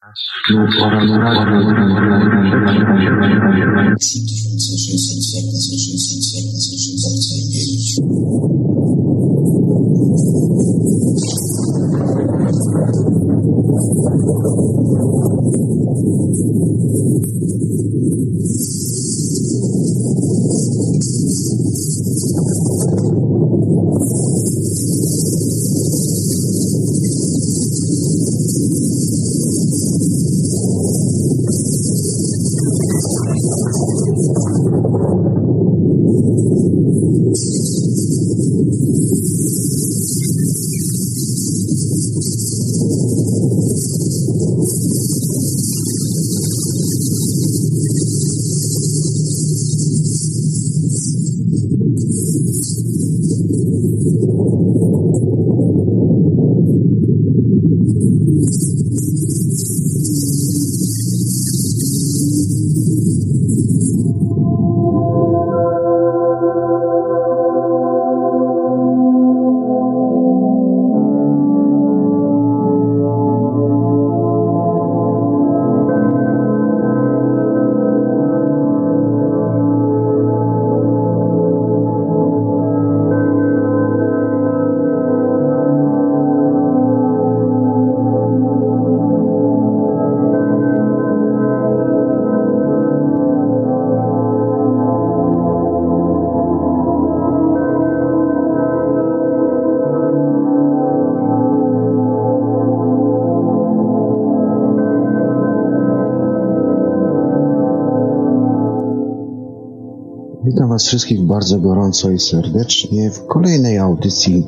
我的我的我的我的我的我的我的我的我的我的我的我的 wszystkich bardzo gorąco i serdecznie w kolejnej audycji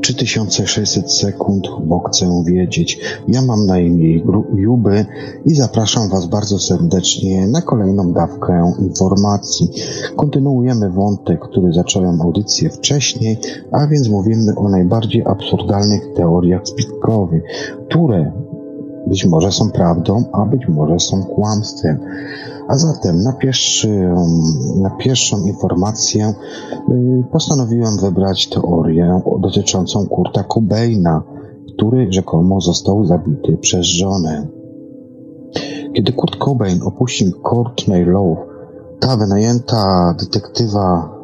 3600 sekund, bo chcę wiedzieć. Ja mam na imię Juby i zapraszam Was bardzo serdecznie na kolejną dawkę informacji. Kontynuujemy wątek, który zacząłem audycję wcześniej, a więc mówimy o najbardziej absurdalnych teoriach spiskowych, które być może są prawdą, a być może są kłamstwem. A zatem na, pierwszy, na pierwszą informację y, postanowiłem wybrać teorię dotyczącą Kurta Cobaina, który rzekomo został zabity przez żonę. Kiedy Kurt Cobain opuścił Courtney Love, ta wynajęta detektywa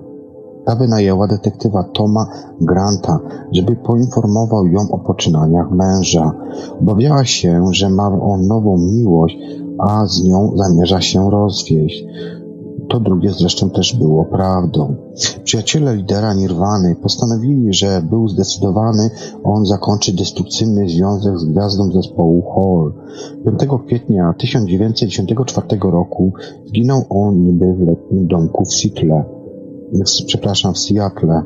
ta wynajęła detektywa Toma Granta, żeby poinformował ją o poczynaniach męża. Obawiała się, że ma on nową miłość, a z nią zamierza się rozwieść. To drugie zresztą też było prawdą. Przyjaciele lidera Nirwany postanowili, że był zdecydowany on zakończyć destrukcyjny związek z gwiazdą zespołu Hall. 5 kwietnia 1994 roku zginął on niby w letnim domku w Seattle przepraszam, w Seattle.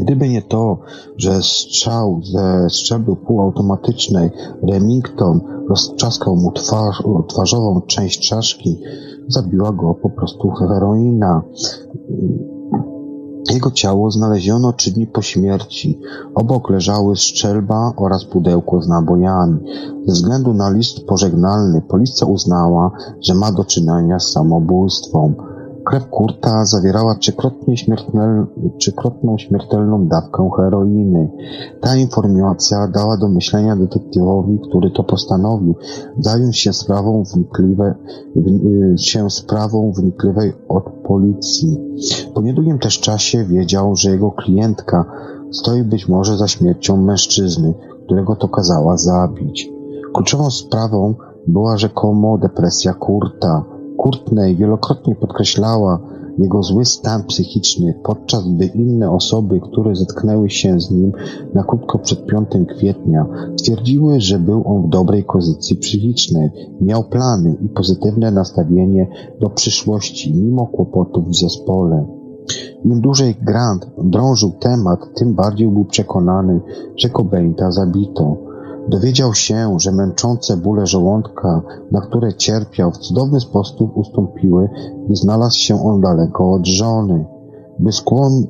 Gdyby nie to, że strzał ze strzelby półautomatycznej Remington roztrzaskał mu twarz, twarzową część czaszki, zabiła go po prostu heroina. Jego ciało znaleziono trzy dni po śmierci. Obok leżały strzelba oraz pudełko z nabojami. Ze względu na list pożegnalny policja uznała, że ma do czynienia z samobójstwem. Krew Kurta zawierała trzykrotnie śmiertelną, trzykrotną śmiertelną dawkę heroiny. Ta informacja dała do myślenia detektywowi, który to postanowił, zająć się sprawą wnikliwe, y, się sprawą wnikliwej od policji. Po niedługim też czasie wiedział, że jego klientka stoi być może za śmiercią mężczyzny, którego to kazała zabić. Kluczową sprawą była rzekomo depresja Kurta. Courtney wielokrotnie podkreślała jego zły stan psychiczny, podczas gdy inne osoby, które zetknęły się z nim na krótko przed 5 kwietnia, twierdziły, że był on w dobrej kondycji psychicznej, miał plany i pozytywne nastawienie do przyszłości, mimo kłopotów w zespole. Im dłużej Grant drążył temat, tym bardziej był przekonany, że Cobainta zabito. Dowiedział się, że męczące bóle żołądka, na które cierpiał, w cudowny sposób ustąpiły, gdy znalazł się on daleko od żony.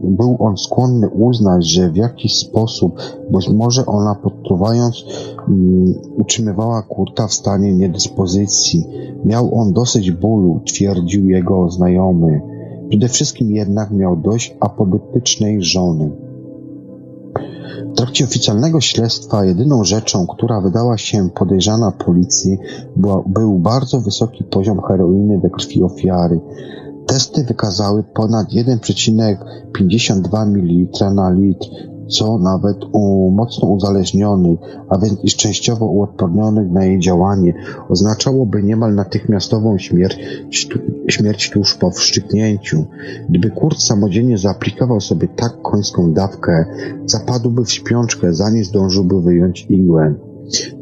Był on skłonny uznać, że w jakiś sposób, być może ona podtruwając, um, utrzymywała Kurta w stanie niedyspozycji. Miał on dosyć bólu, twierdził jego znajomy. Przede wszystkim jednak miał dość apodyktycznej żony. W trakcie oficjalnego śledztwa jedyną rzeczą, która wydała się podejrzana policji, była, był bardzo wysoki poziom heroiny we krwi ofiary. Testy wykazały ponad 1,52 ml na litr, co nawet u mocno uzależnionych, a więc i częściowo uodpornionych na jej działanie, oznaczałoby niemal natychmiastową śmierć, śmierć tuż po wszczyknięciu. Gdyby Kurt samodzielnie zaaplikował sobie tak końską dawkę, zapadłby w śpiączkę, zanim zdążyłby wyjąć igłę.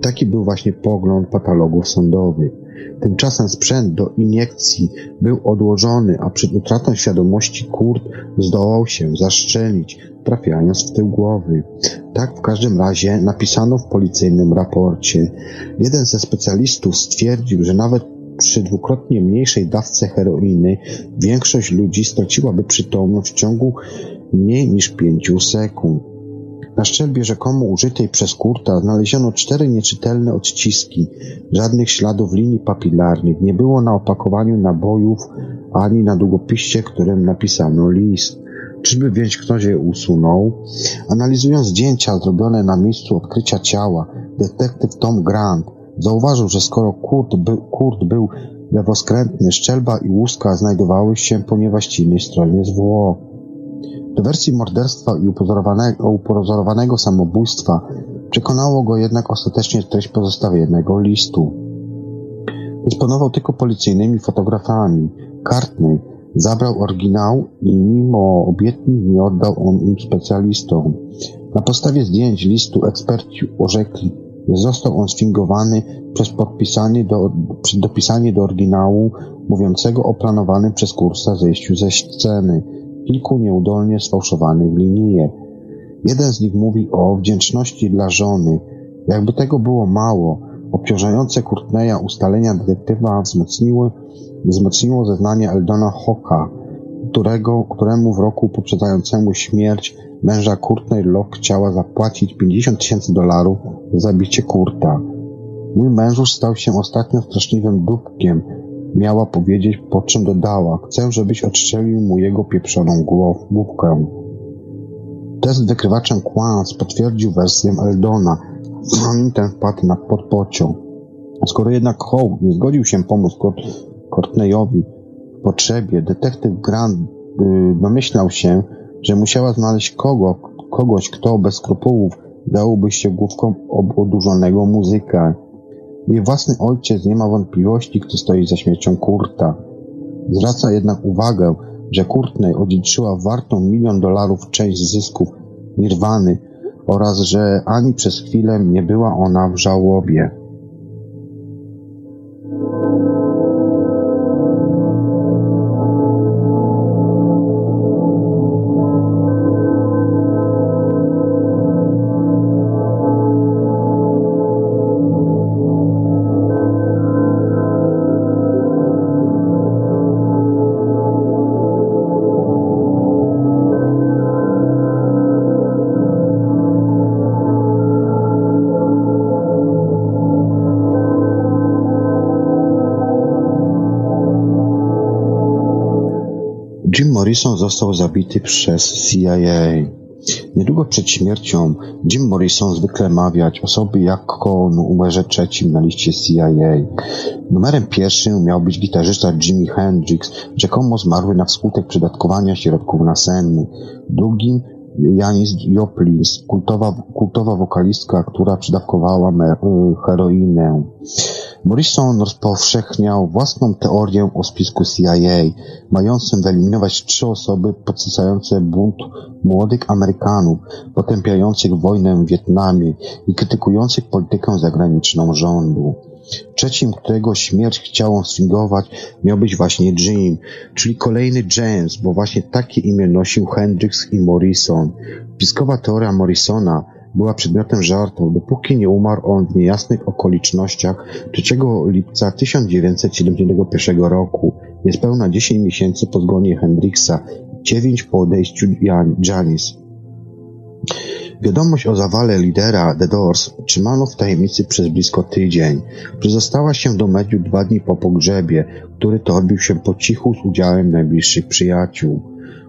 Taki był właśnie pogląd patologów sądowych. Tymczasem sprzęt do iniekcji był odłożony, a przed utratą świadomości Kurt zdołał się zaszczelić, trafiając w tył głowy. Tak w każdym razie napisano w policyjnym raporcie. Jeden ze specjalistów stwierdził, że nawet przy dwukrotnie mniejszej dawce heroiny większość ludzi straciłaby przytomność w ciągu mniej niż pięciu sekund. Na szczelbie rzekomo użytej przez Kurta znaleziono cztery nieczytelne odciski, żadnych śladów linii papilarnych, nie było na opakowaniu nabojów ani na długopiście, którym napisano list. Czyżby więc ktoś je usunął? Analizując zdjęcia zrobione na miejscu odkrycia ciała, detektyw Tom Grant zauważył, że skoro Kurt był, Kurt był lewoskrętny, szczelba i łuska znajdowały się po niewłaściwej stronie zwłok. Do wersji morderstwa i upozorowanego, upozorowanego samobójstwa przekonało go jednak ostatecznie treść pozostawionego listu. Dysponował tylko policyjnymi fotografami. Cartney zabrał oryginał i mimo obietnic nie oddał on im specjalistom. Na podstawie zdjęć listu eksperci orzekli, że został on sfingowany przez podpisanie do, dopisanie do oryginału mówiącego o planowanym przez kursa zejściu ze sceny kilku nieudolnie sfałszowanych linijek. Jeden z nich mówi o wdzięczności dla żony. Jakby tego było mało, obciążające Courtneya ustalenia detektywa wzmocniły, wzmocniło zeznanie Eldona Hocka, którego, któremu w roku poprzedzającemu śmierć męża Courtney Locke chciała zapłacić 50 tysięcy dolarów za zabicie Kurta. Mój mężusz stał się ostatnio straszliwym dupkiem, Miała powiedzieć, po czym dodała, chcę, żebyś odstrzelił mu jego pieprzoną główkę. Test wykrywaczem kłamstw potwierdził wersję Eldona, zanim ten wpadł na podpociąg. Skoro jednak Howe nie zgodził się pomóc Courtneyowi w potrzebie, detektyw Grant yy, domyślał się, że musiała znaleźć kogo, kogoś, kto bez skrupułów dałby się główką odurzonego muzyka. Jej własny ojciec nie ma wątpliwości, kto stoi za śmiercią Kurta. Zwraca jednak uwagę, że Courtney odziedziczyła wartą milion dolarów część zysków Nirwany oraz że ani przez chwilę nie była ona w żałobie. Morrison został zabity przez CIA. Niedługo przed śmiercią Jim Morrison zwykle mawiać osoby jako numerze trzecim na liście CIA. Numerem pierwszym miał być gitarzysta Jimi Hendrix, rzekomo zmarły na wskutek przydatkowania środków nasennych. Drugim Janis Joplin, kultowa, kultowa wokalistka, która przydawkowała heroinę. Morrison rozpowszechniał własną teorię o spisku CIA, mającym wyeliminować trzy osoby podsycające bunt młodych Amerykanów, potępiających wojnę w Wietnamie i krytykujących politykę zagraniczną rządu. Trzecim, którego śmierć chciał sfingować, miał być właśnie Jim, czyli kolejny James, bo właśnie takie imię nosił Hendrix i Morrison. Spiskowa teoria Morrisona była przedmiotem żartu, dopóki nie umarł on w niejasnych okolicznościach 3 lipca 1971 roku, niespełna 10 miesięcy po zgonie Hendrixa, 9 po odejściu Janis. Wiadomość o zawale lidera The Doors trzymano w tajemnicy przez blisko tydzień. Przezostała się do mediów dwa dni po pogrzebie, który to odbył się po cichu z udziałem najbliższych przyjaciół.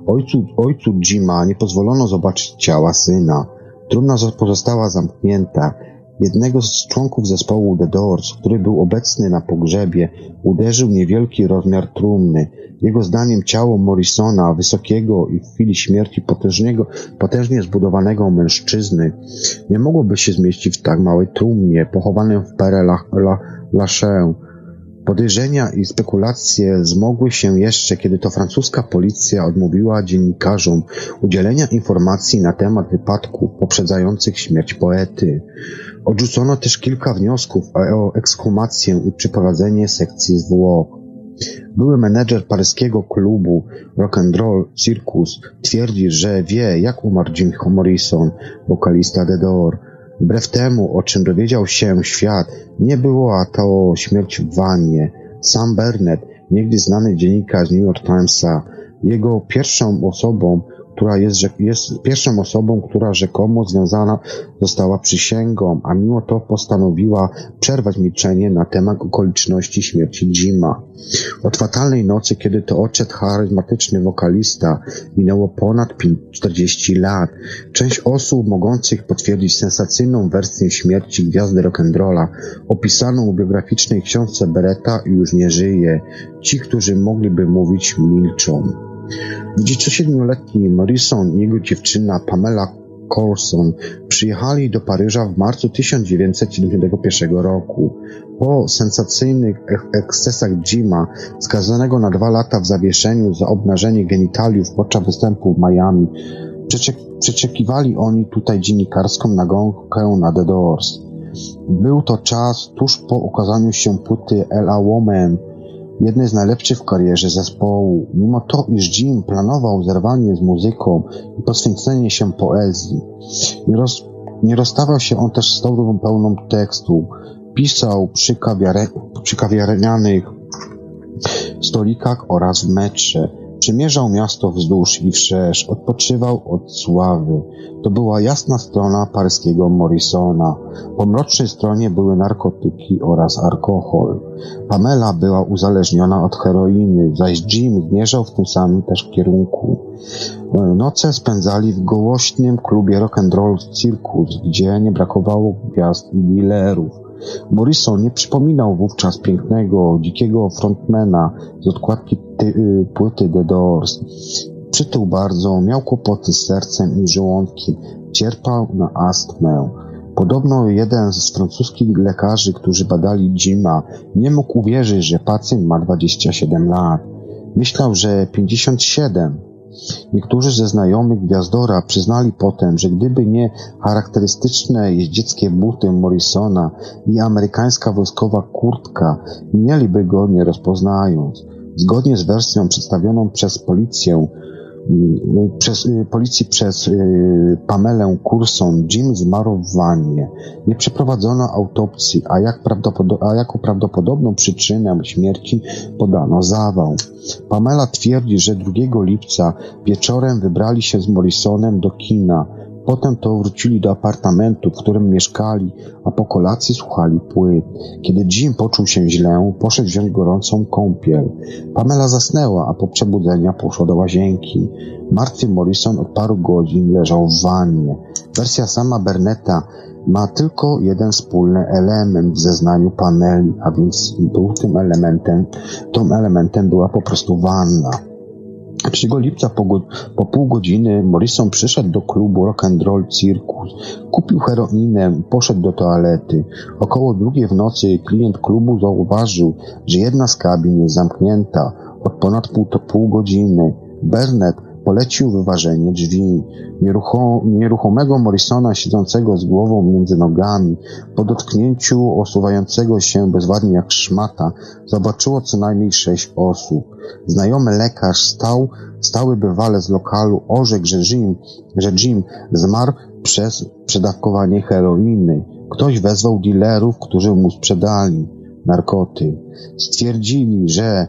Ojcu, ojcu Jima nie pozwolono zobaczyć ciała syna. Trumna pozostała zamknięta. Jednego z członków zespołu The Doors, który był obecny na pogrzebie, uderzył niewielki rozmiar trumny. Jego zdaniem ciało Morrisona, wysokiego i w chwili śmierci potężnego, potężnie zbudowanego mężczyzny, nie mogłoby się zmieścić w tak małej trumnie, pochowanym w Pere Lachaise. Podejrzenia i spekulacje zmogły się jeszcze, kiedy to francuska policja odmówiła dziennikarzom udzielenia informacji na temat wypadków poprzedzających śmierć poety. Odrzucono też kilka wniosków o ekshumację i przeprowadzenie sekcji zwłok. Były menedżer paryskiego klubu Rock and Roll Circus twierdzi, że wie, jak umarł Jim Morrison, wokalista The Door. Wbrew temu, o czym dowiedział się świat, nie była to śmierć w wannie. Sam Burnett, niegdyś znany dziennikarz New York Timesa, jego pierwszą osobą, która jest, jest pierwszą osobą, która rzekomo związana została przysięgą, a mimo to postanowiła przerwać milczenie na temat okoliczności śmierci Jima. Od fatalnej nocy, kiedy to odszedł charyzmatyczny wokalista, minęło ponad 40 lat. Część osób mogących potwierdzić sensacyjną wersję śmierci gwiazdy rock'n'rolla, opisaną w biograficznej książce Beretta, już nie żyje. Ci, którzy mogliby mówić, milczą. 27-letni Morrison i jego dziewczyna Pamela Corson przyjechali do Paryża w marcu 1991 roku. Po sensacyjnych ekscesach Jima, skazanego na dwa lata w zawieszeniu za obnażenie genitaliów podczas występu w Miami, przeczekiwali oni tutaj dziennikarską nagonkę na The Doors. Był to czas tuż po ukazaniu się płyty Ella Woman, jednej z najlepszych w karierze zespołu. Mimo to, iż Jim planował zerwanie z muzyką i poświęcenie się poezji, nie, roz, nie rozstawał się on też z torbą pełną tekstu. Pisał przy, kawiare, przy kawiarnianych stolikach oraz w metrze. Przemierzał miasto wzdłuż i wszerz, odpoczywał od sławy. To była jasna strona paryskiego Morrisona. Po mrocznej stronie były narkotyki oraz alkohol. Pamela była uzależniona od heroiny, zaś Jim zmierzał w tym samym też kierunku. Noce spędzali w gołośnym klubie rock'n'roll Circus, gdzie nie brakowało gwiazd i dealerów. Morrison nie przypominał wówczas pięknego, dzikiego frontmana z odkładki ty, y, płyty The Doors. Przytył bardzo, miał kłopoty z sercem i żołądkiem, cierpał na astmę. Podobno jeden z francuskich lekarzy, którzy badali Jima, nie mógł uwierzyć, że pacjent ma 27 lat. Myślał, że 57. Niektórzy ze znajomych Gwiazdora przyznali potem, że gdyby nie charakterystyczne jeździeckie buty Morrisona i amerykańska wojskowa kurtka, mieliby go nie rozpoznając. Zgodnie z wersją przedstawioną przez policję, przez, y, policji przez y, Pamelę Curson, Jim zmarł w wannie. Nie przeprowadzono autopsji, a, jak a jako prawdopodobną przyczynę śmierci podano zawał. Pamela twierdzi, że 2 lipca wieczorem wybrali się z Morrisonem do kina. Potem to wrócili do apartamentu, w którym mieszkali, a po kolacji słuchali płyt. Kiedy Jim poczuł się źle, poszedł wziąć gorącą kąpiel. Pamela zasnęła, a po przebudzeniu poszła do łazienki. Martwy Morrison od paru godzin leżał w wannie. Wersja sama Berneta ma tylko jeden wspólny element w zeznaniu Pameli, a więc był tym elementem, tym elementem była po prostu wanna. 3 lipca po, po pół godziny Morrison przyszedł do klubu Rock and Roll Circus, kupił heroinę, poszedł do toalety. Około drugiej w nocy klient klubu zauważył, że jedna z kabin jest zamknięta od ponad pół, pół godziny. Bernett polecił wyważenie drzwi. nieruchomego Morrisona siedzącego z głową między nogami, po dotknięciu osuwającego się bezładnie jak szmata, zobaczyło co najmniej sześć osób. Znajomy lekarz stał, stały bywale z lokalu orzekł, że Jim, że Jim zmarł przez przedawkowanie heroiny. Ktoś wezwał dealerów, którzy mu sprzedali narkoty. Stwierdzili, że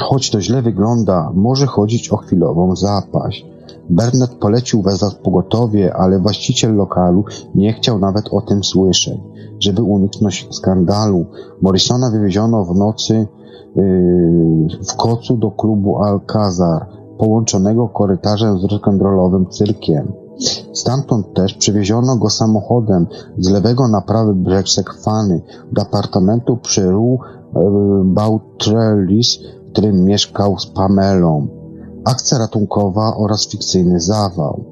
Choć to źle wygląda, może chodzić o chwilową zapaść. Bernard polecił wezwać pogotowie, ale właściciel lokalu nie chciał nawet o tym słyszeć. Żeby uniknąć skandalu, Morrisona wywieziono w nocy yy, w kocu do klubu Alcazar, połączonego korytarzem z rock'n'rollowym cyrkiem. Stamtąd też przewieziono go samochodem z lewego na prawy brzeg Sekwany do apartamentu przy Rue Boutrellis, w którym mieszkał z Pamelą. Akcja ratunkowa oraz fikcyjny zawał.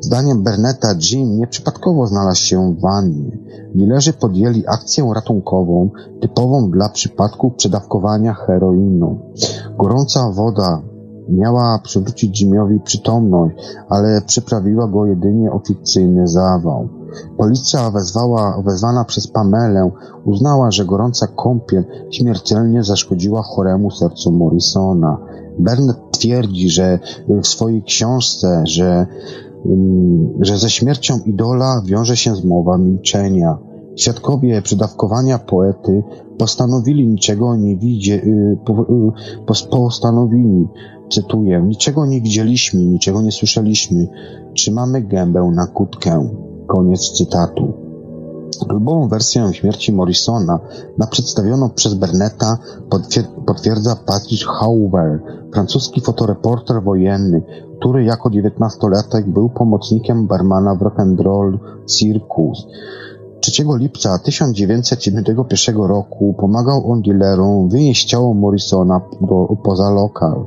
Zdaniem Berneta Jim nieprzypadkowo znalazł się w wannie. Dilerzy podjęli akcję ratunkową typową dla przypadków przedawkowania heroiną. Gorąca woda miała przywrócić Jimiowi przytomność, ale przyprawiła go jedynie o fikcyjny zawał. Policja wezwała, wezwana przez Pamelę uznała, że gorąca kąpiel śmiertelnie zaszkodziła choremu sercu Morrisona. Bernard twierdzi, że w swojej książce, że, mm, że ze śmiercią idola wiąże się zmowa milczenia. Świadkowie przedawkowania poety postanowili niczego nie widzieć, y, y, postanowili, cytuję, niczego nie widzieliśmy, niczego nie słyszeliśmy, trzymamy gębę na kutkę. Koniec cytatu. Grubową wersję śmierci Morrisona na przedstawioną przez Berneta potwierdza Patrick Hauver, francuski fotoreporter wojenny, który jako dziewiętnastolatek był pomocnikiem barmana w rock'n'roll Circus. 3 lipca 1971 roku pomagał on dealerom wynieść ciało Morrisona poza lokal.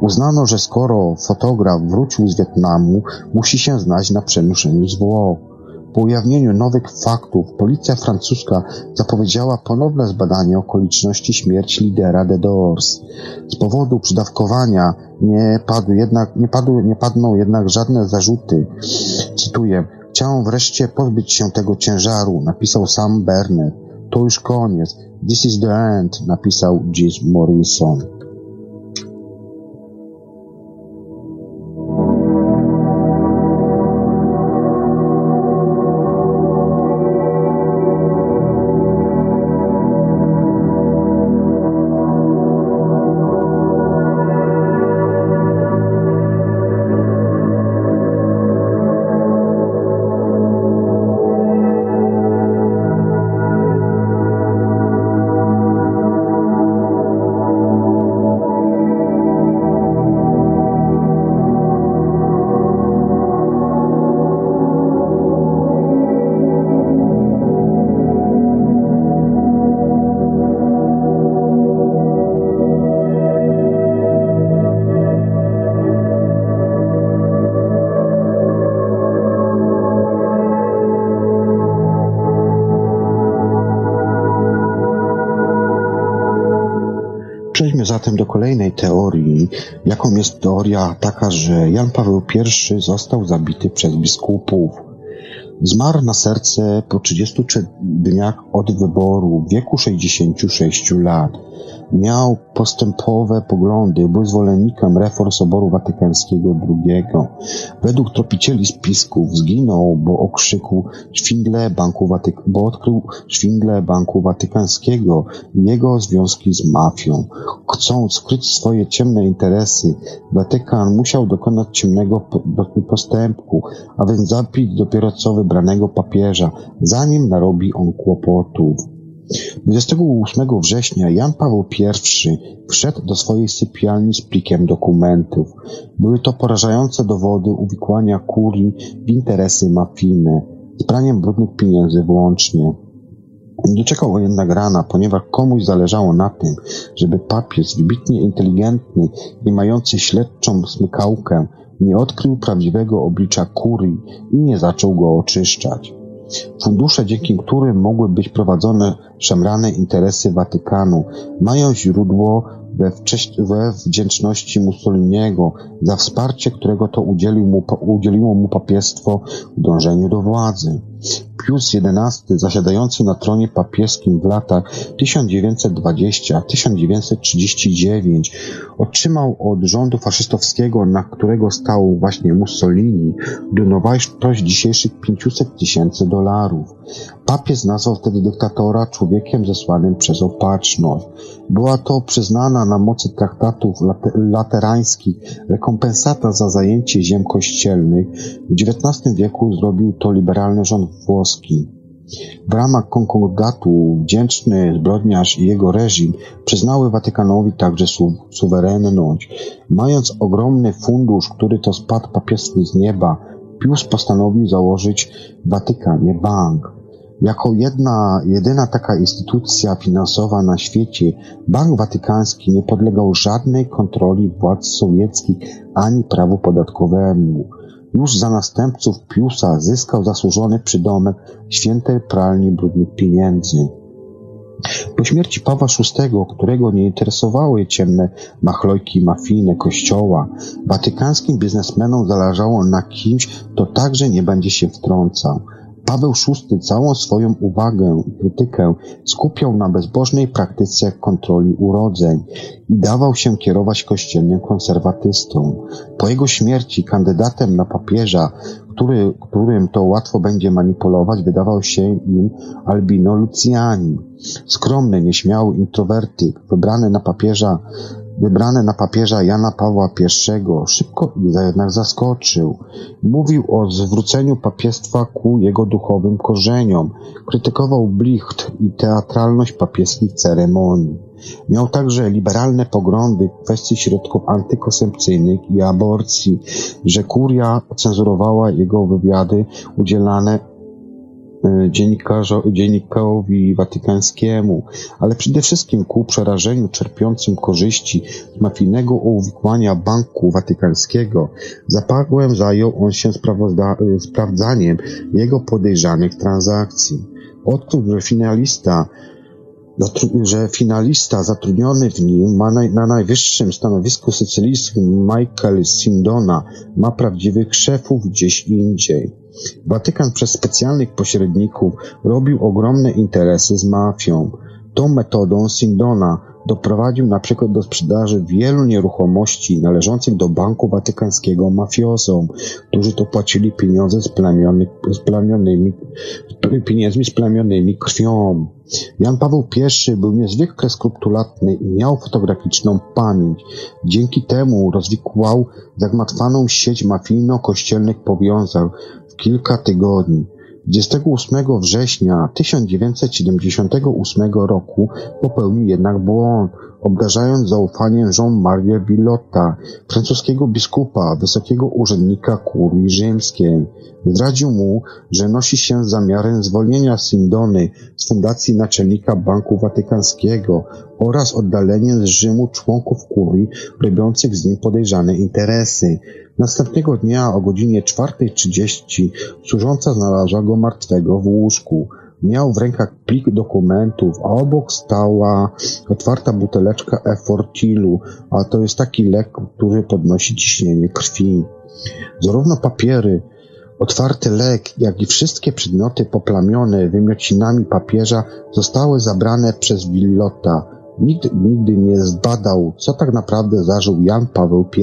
Uznano, że skoro fotograf wrócił z Wietnamu, musi się znać na przenoszeniu zwłok. Po ujawnieniu nowych faktów policja francuska zapowiedziała ponowne zbadanie okoliczności śmierci lidera The Doors. Z powodu przydawkowania nie, jednak, nie, padły, nie padną jednak żadne zarzuty. Cytuję, chciałem wreszcie pozbyć się tego ciężaru, napisał sam Bernard. To już koniec. This is the end, napisał Jim Morrison. Jaką jest teoria taka, że Jan Paweł I został zabity przez biskupów. Zmarł na serce po 33 dniach od wyboru w wieku 66 lat. Miał postępowe poglądy, był zwolennikiem reform Soboru Watykańskiego II. Według tropicieli spisków zginął, bo okrzyku szwingle Banku Watyk bo odkrył szwingle Banku Watykańskiego i jego związki z mafią. Chcąc skryć swoje ciemne interesy, Watykan musiał dokonać ciemnego postępku, a więc zabić dopiero co wybranego papieża, zanim narobi on kłopotów. 28 września Jan Paweł I wszedł do swojej sypialni z plikiem dokumentów. Były to porażające dowody uwikłania kurii w interesy mafijne, z praniem brudnych pieniędzy włącznie. Nie czekał jednak rana, ponieważ komuś zależało na tym, żeby papież, wybitnie inteligentny i mający śledczą smykałkę, nie odkrył prawdziwego oblicza kurii i nie zaczął go oczyszczać. Fundusze, dzięki którym mogły być prowadzone szemrane interesy Watykanu, mają źródło we, we wdzięczności Mussoliniego za wsparcie, którego to udzielił mu, udzieliło mu papiestwo w dążeniu do władzy. Pius XI, zasiadający na tronie papieskim w latach 1920-1939, otrzymał od rządu faszystowskiego, na którego stał właśnie Mussolini, równowartość dzisiejszych 500 tysięcy dolarów. Papież nazwał wtedy dyktatora człowiekiem zesłanym przez opatrzność. Była to przyznana na mocy traktatów laterańskich rekompensata za zajęcie ziem kościelnych. W XIX wieku zrobił to liberalny rząd włoski. W ramach konkordatu wdzięczny zbrodniarz i jego reżim przyznały Watykanowi także su suwerenność. Mając ogromny fundusz, który to spadł papiestny z nieba, Pius postanowił założyć w Watykanie bank. Jako jedna, jedyna taka instytucja finansowa na świecie, Bank Watykański nie podlegał żadnej kontroli władz sowieckich ani prawu podatkowemu. Już za następców Piusa zyskał zasłużony przydomek świętej pralni brudnych pieniędzy. Po śmierci Pawła VI, którego nie interesowały ciemne machlojki mafijne kościoła, watykańskim biznesmenom zależało na kimś, kto także nie będzie się wtrącał. Paweł VI całą swoją uwagę i krytykę skupiał na bezbożnej praktyce kontroli urodzeń i dawał się kierować kościelnym konserwatystą. Po jego śmierci kandydatem na papieża, który, którym to łatwo będzie manipulować, wydawał się im Albino Luciani. Skromny, nieśmiały introwertyk, wybrany na papieża wybrany na papieża Jana Pawła I szybko jednak zaskoczył. Mówił o zwróceniu papiestwa ku jego duchowym korzeniom, krytykował blicht i teatralność papieskich ceremonii. Miał także liberalne poglądy w kwestii środków antykoncepcyjnych i aborcji, że kuria cenzurowała jego wywiady udzielane E, dziennikowi watykańskiemu, ale przede wszystkim ku przerażeniu czerpiącym korzyści z mafijnego uwikłania Banku Watykańskiego, zapagłem zajął on się e, sprawdzaniem jego podejrzanych transakcji. Odkrył, że finalista że finalista zatrudniony w nim ma na, na najwyższym stanowisku sycylijskim Michael Sindona ma prawdziwych szefów gdzieś indziej. Watykan przez specjalnych pośredników robił ogromne interesy z mafią. Tą metodą Sindona doprowadził na przykład do sprzedaży wielu nieruchomości należących do Banku Watykańskiego mafiosom, którzy to płacili pieniądze z plamionymi, pieniędzmi splamionymi krwią. Jan Paweł I był niezwykle skrupulatny i miał fotograficzną pamięć. Dzięki temu rozwikłał zagmatwaną sieć mafijno-kościelnych powiązań kilka tygodni. 28 września 1978 roku popełnił jednak błąd, obdarzając zaufaniem Jean-Marie Billotta, francuskiego biskupa, wysokiego urzędnika kurii rzymskiej. Zdradził mu, że nosi się zamiarem zwolnienia Sindony z fundacji naczelnika Banku Watykańskiego oraz oddaleniem z Rzymu członków kurii robiących z nim podejrzane interesy. Następnego dnia o godzinie 4.30 służąca znalazła go martwego w łóżku. Miał w rękach plik dokumentów, a obok stała otwarta buteleczka Efortilu, a to jest taki lek, który podnosi ciśnienie krwi. Zarówno papiery, otwarty lek, jak i wszystkie przedmioty poplamione wymiocinami papieża zostały zabrane przez Willota, Nikt nigdy nie zbadał, co tak naprawdę zażył Jan Paweł I,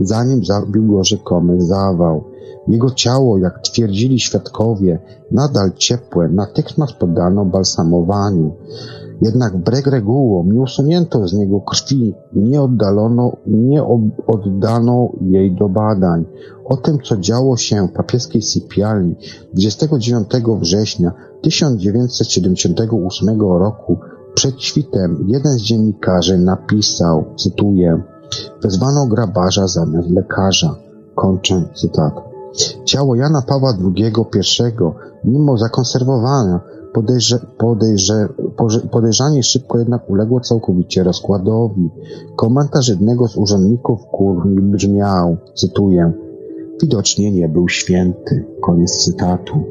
zanim zabił go rzekomy zawał. Jego ciało, jak twierdzili świadkowie, nadal ciepłe, natychmiast poddano balsamowaniu. Jednak wbrew regułom nie usunięto z niego krwi, nie oddalono, nie oddano jej do badań. O tym, co działo się w papieskiej sypialni 29 września 1978 roku przed świtem jeden z dziennikarzy napisał, cytuję, wezwano grabarza zamiast lekarza. Kończę cytat. Ciało Jana Pawła II I, mimo zakonserwowania, podejrze, podejrze, podejrzanie szybko jednak uległo całkowicie rozkładowi. Komentarz jednego z urzędników kurni brzmiał, cytuję, widocznie nie był święty. Koniec cytatu.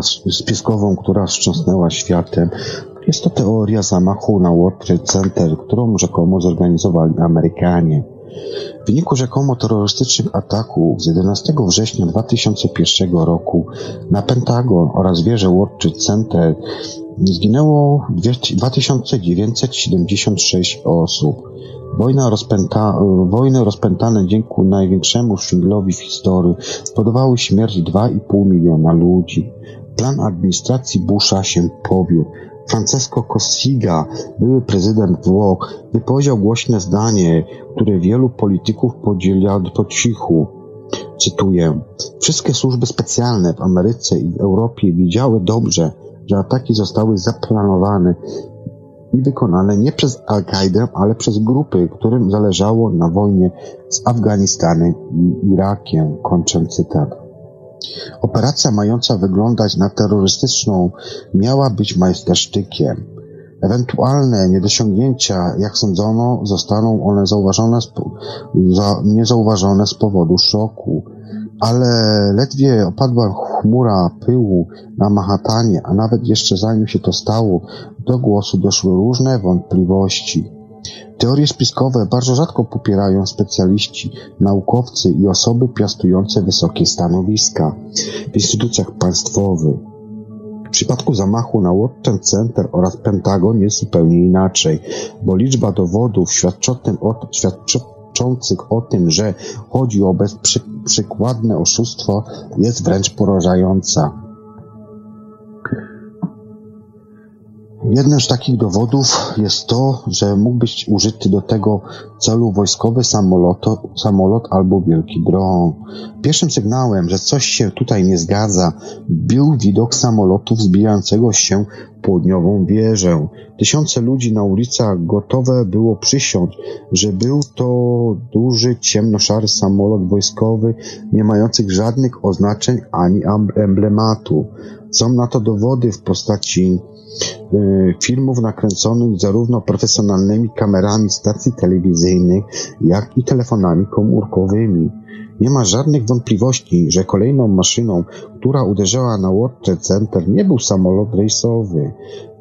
Która, spiskową, która wstrząsnęła światem, jest to teoria zamachu na World Trade Center, którą rzekomo zorganizowali Amerykanie. W wyniku rzekomo terrorystycznych ataków z 11 września 2001 roku na Pentagon oraz wieżę World Trade Center zginęło 2976 osób. Wojna rozpęta, wojny rozpętane dzięki największemu szwindlowi w historii spowodowały śmierć 2,5 miliona ludzi. Plan administracji Busha się powiódł. Francesco Cossiga, były prezydent Włoch, wypowiedział głośne zdanie, które wielu polityków podziela po cichu. Cytuję. Wszystkie służby specjalne w Ameryce i w Europie wiedziały dobrze, że ataki zostały zaplanowane i wykonane nie przez Al-Kaidę, ale przez grupy, którym zależało na wojnie z Afganistanem i Irakiem. Kończę cytat. Operacja mająca wyglądać na terrorystyczną miała być majstersztykiem. Ewentualne niedosiągnięcia, jak sądzono, zostaną one zauważone za, niezauważone z powodu szoku. Ale ledwie opadła chmura pyłu na Mahatanie, a nawet jeszcze zanim się to stało, do głosu doszły różne wątpliwości. Teorie spiskowe bardzo rzadko popierają specjaliści, naukowcy i osoby piastujące wysokie stanowiska w instytucjach państwowych. W przypadku zamachu na World Center oraz Pentagon jest zupełnie inaczej, bo liczba dowodów świadczących o tym, że chodzi o bezprzykładne oszustwo jest wręcz porażająca. Jednym z takich dowodów jest to, że mógł być użyty do tego celu wojskowy samolot, samolot albo wielki dron. Pierwszym sygnałem, że coś się tutaj nie zgadza, był widok samolotu wzbijającego się południową wieżę. Tysiące ludzi na ulicach gotowe było przysiąc, że był to duży, ciemnoszary samolot wojskowy, nie mający żadnych oznaczeń ani emblematu. Są na to dowody w postaci filmów nakręconych zarówno profesjonalnymi kamerami stacji telewizyjnych, jak i telefonami komórkowymi. Nie ma żadnych wątpliwości, że kolejną maszyną, która uderzyła na World Trade Center nie był samolot rejsowy.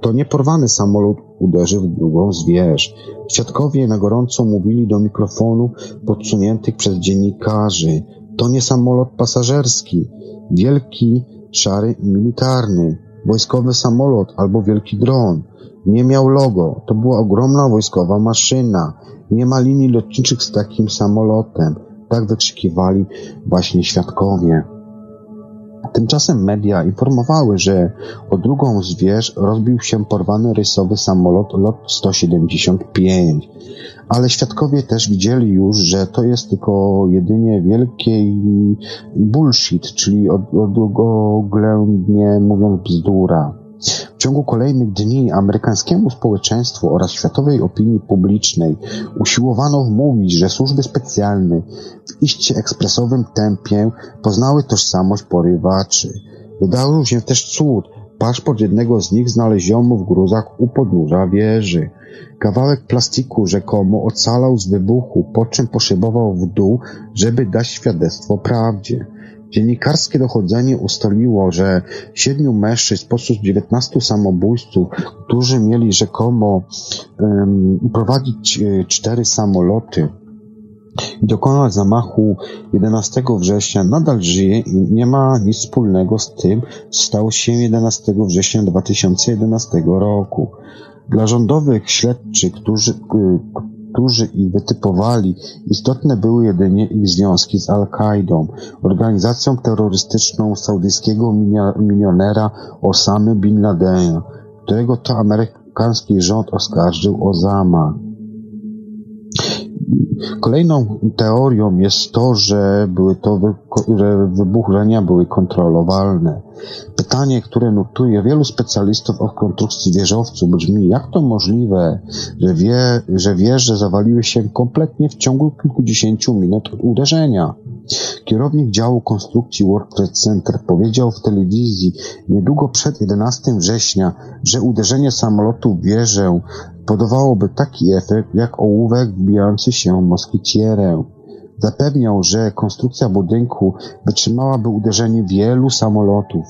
To nieporwany samolot uderzył w drugą z wież. Świadkowie na gorąco mówili do mikrofonów podsuniętych przez dziennikarzy. To nie samolot pasażerski. Wielki, szary i militarny. Wojskowy samolot albo wielki dron. Nie miał logo. To była ogromna wojskowa maszyna. Nie ma linii lotniczych z takim samolotem. Tak wykrzykiwali właśnie świadkowie. Tymczasem media informowały, że o drugą z wież rozbił się porwany rysowy samolot LOT 175. Ale świadkowie też widzieli już, że to jest tylko jedynie wielki bullshit, czyli oględnie mówiąc bzdura. W ciągu kolejnych dni amerykańskiemu społeczeństwu oraz światowej opinii publicznej usiłowano wmówić, że służby specjalne w iście ekspresowym tempie poznały tożsamość porywaczy. Wydarzył się też cud. Paszport jednego z nich znaleziono w gruzach u podnóża wieży. Kawałek plastiku rzekomo ocalał z wybuchu, po czym poszybował w dół, żeby dać świadectwo prawdzie. Dziennikarskie dochodzenie ustaliło, że siedmiu mężczyzn spośród dziewiętnastu samobójców, którzy mieli rzekomo um, prowadzić e, cztery samoloty i dokonać zamachu 11 września, nadal żyje i nie ma nic wspólnego z tym, co stało się 11 września 2011 roku. Dla rządowych śledczych, którzy, którzy ich wytypowali, istotne były jedynie ich związki z Al-Kaidą, organizacją terrorystyczną saudyjskiego milionera Osamy Bin Ladena, którego to amerykański rząd oskarżył o zamach. Kolejną teorią jest to, że były to że wybuchania były kontrolowalne. Pytanie, które notuje wielu specjalistów o konstrukcji wieżowców brzmi, jak to możliwe, że, wie, że wieże zawaliły się kompletnie w ciągu kilkudziesięciu minut uderzenia? Kierownik działu konstrukcji World Trade Center powiedział w telewizji niedługo przed 11 września, że uderzenie samolotu w wieżę podawałoby taki efekt jak ołówek wbijający się moskitierę. Zapewniał, że konstrukcja budynku wytrzymałaby uderzenie wielu samolotów.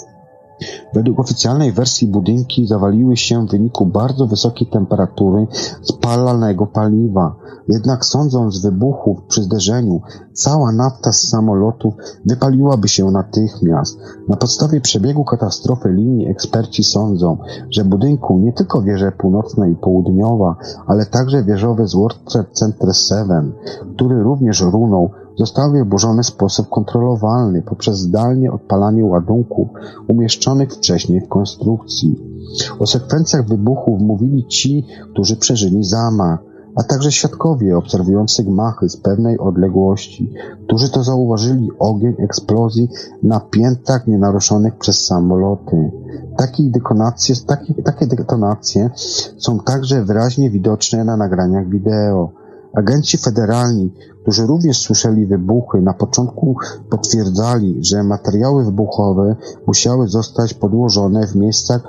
Według oficjalnej wersji budynki zawaliły się w wyniku bardzo wysokiej temperatury spalanego paliwa. Jednak sądząc z wybuchów przy zderzeniu, cała nafta z samolotów wypaliłaby się natychmiast. Na podstawie przebiegu katastrofy linii eksperci sądzą, że budynku nie tylko wieże północna i południowa, ale także wieżowy z World Trade Center 7, który również runął, został wyburzony w sposób kontrolowalny poprzez zdalnie odpalanie ładunków umieszczonych wcześniej w konstrukcji. O sekwencjach wybuchów mówili ci, którzy przeżyli zamach, a także świadkowie obserwujący gmachy z pewnej odległości, którzy to zauważyli ogień eksplozji na piętach nienaruszonych przez samoloty. Detonacje, takie, takie detonacje są także wyraźnie widoczne na nagraniach wideo. Agenci federalni, którzy również słyszeli wybuchy, na początku potwierdzali, że materiały wybuchowe musiały zostać podłożone w miejscach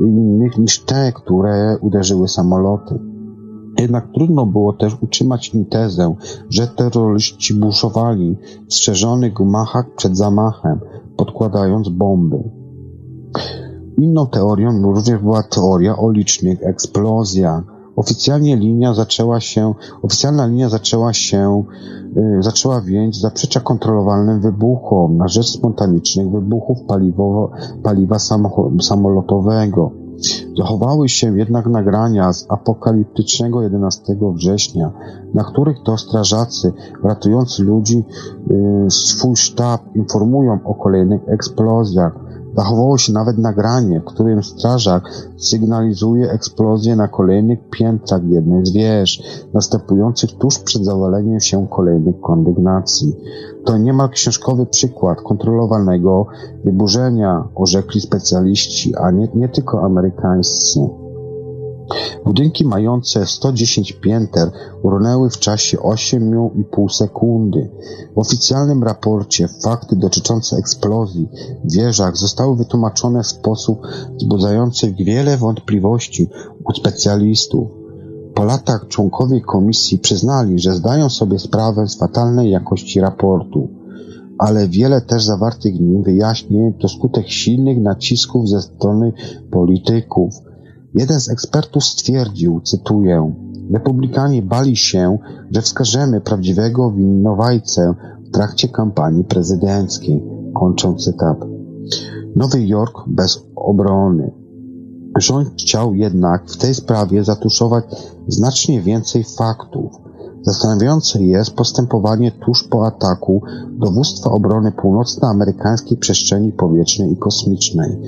innych niż te, które uderzyły samoloty. Jednak trudno było też utrzymać tezę, że terroryści buszowali w strzeżonych gmachach przed zamachem, podkładając bomby. Inną teorią również była teoria o licznych eksplozjach. Oficjalnie linia zaczęła się, oficjalna linia zaczęła się, y, zaczęła więc zaprzecza kontrolowalnym wybuchom na rzecz spontanicznych wybuchów paliwowo, paliwa samolotowego. Zachowały się jednak nagrania z apokaliptycznego 11 września, na których to strażacy, ratując ludzi, y, swój sztab informują o kolejnych eksplozjach. Zachowało się nawet nagranie, w którym strażak sygnalizuje eksplozję na kolejnych piętrach jednej z wież, następujących tuż przed zawaleniem się kolejnych kondygnacji. To niemal książkowy przykład kontrolowanego wyburzenia, orzekli specjaliści, a nie, nie tylko amerykańscy. Budynki mające 110 pięter runęły w czasie 8,5 sekundy. W oficjalnym raporcie fakty dotyczące eksplozji w wieżach zostały wytłumaczone w sposób wzbudzający wiele wątpliwości u specjalistów. Po latach członkowie komisji przyznali, że zdają sobie sprawę z fatalnej jakości raportu, ale wiele też zawartych w nim wyjaśnień to skutek silnych nacisków ze strony polityków, Jeden z ekspertów stwierdził, cytuję, Republikanie bali się, że wskażemy prawdziwego winowajcę w trakcie kampanii prezydenckiej. Kończą cytat. Nowy Jork bez obrony. Rząd chciał jednak w tej sprawie zatuszować znacznie więcej faktów. Zastanawiające jest postępowanie tuż po ataku Dowództwa Obrony Północnoamerykańskiej Przestrzeni Powietrznej i Kosmicznej,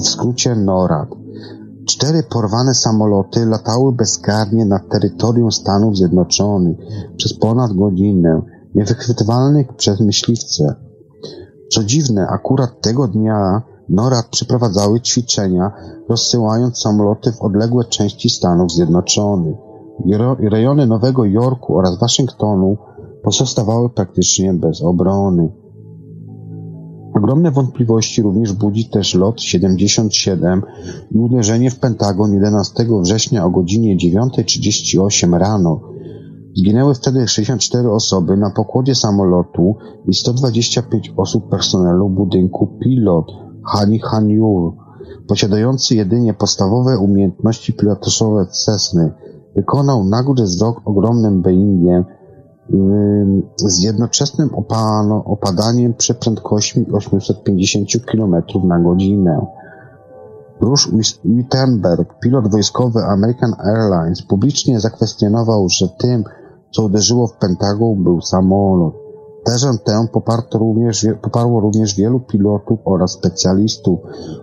w skrócie NORAD. Cztery porwane samoloty latały bezkarnie nad terytorium Stanów Zjednoczonych przez ponad godzinę, niewychwytywalnych przez myśliwce. Co dziwne, akurat tego dnia NORAD przeprowadzały ćwiczenia, rozsyłając samoloty w odległe części Stanów Zjednoczonych. Rejony Nowego Jorku oraz Waszyngtonu pozostawały praktycznie bez obrony. Ogromne wątpliwości również budzi też lot 77 i uderzenie w Pentagon 11 września o godzinie 9.38 rano. Zginęły wtedy 64 osoby na pokładzie samolotu i 125 osób personelu budynku pilot Hani Hanyur, posiadający jedynie podstawowe umiejętności pilotażowe Cessny, wykonał nagły zlot ogromnym Boeingiem z jednoczesnym opadaniem przy prędkości 850 km na godzinę. Bruce Wittenberg, pilot wojskowy American Airlines, publicznie zakwestionował, że tym, co uderzyło w Pentagon, był samolot. Tezę tę poparto również, poparło również wielu pilotów oraz specjalistów